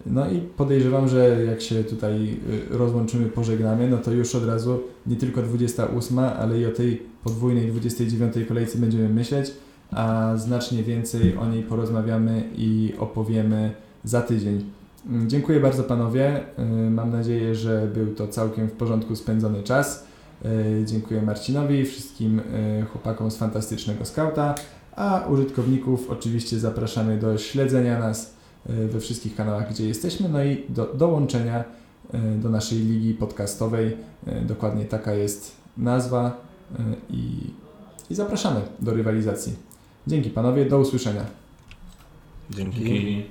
No i podejrzewam, że jak się tutaj e, rozłączymy, pożegnamy, no to już od razu nie tylko 28, ale i o tej podwójnej 29 kolejce będziemy myśleć a znacznie więcej o niej porozmawiamy i opowiemy za tydzień. Mm, Dziękuję bardzo panowie. Y, Mam nadzieję, że był to całkiem w porządku spędzony czas. Y, Dziękuję Marcinowi wszystkim y, chłopakom z Fantastycznego Skauta, a użytkowników oczywiście zapraszamy do śledzenia nas we wszystkich kanałach, gdzie jesteśmy, no i do dołączenia do naszej ligi podcastowej. Dokładnie taka jest nazwa i, i zapraszamy do rywalizacji. Dzięki panowie, do usłyszenia. Dzięki.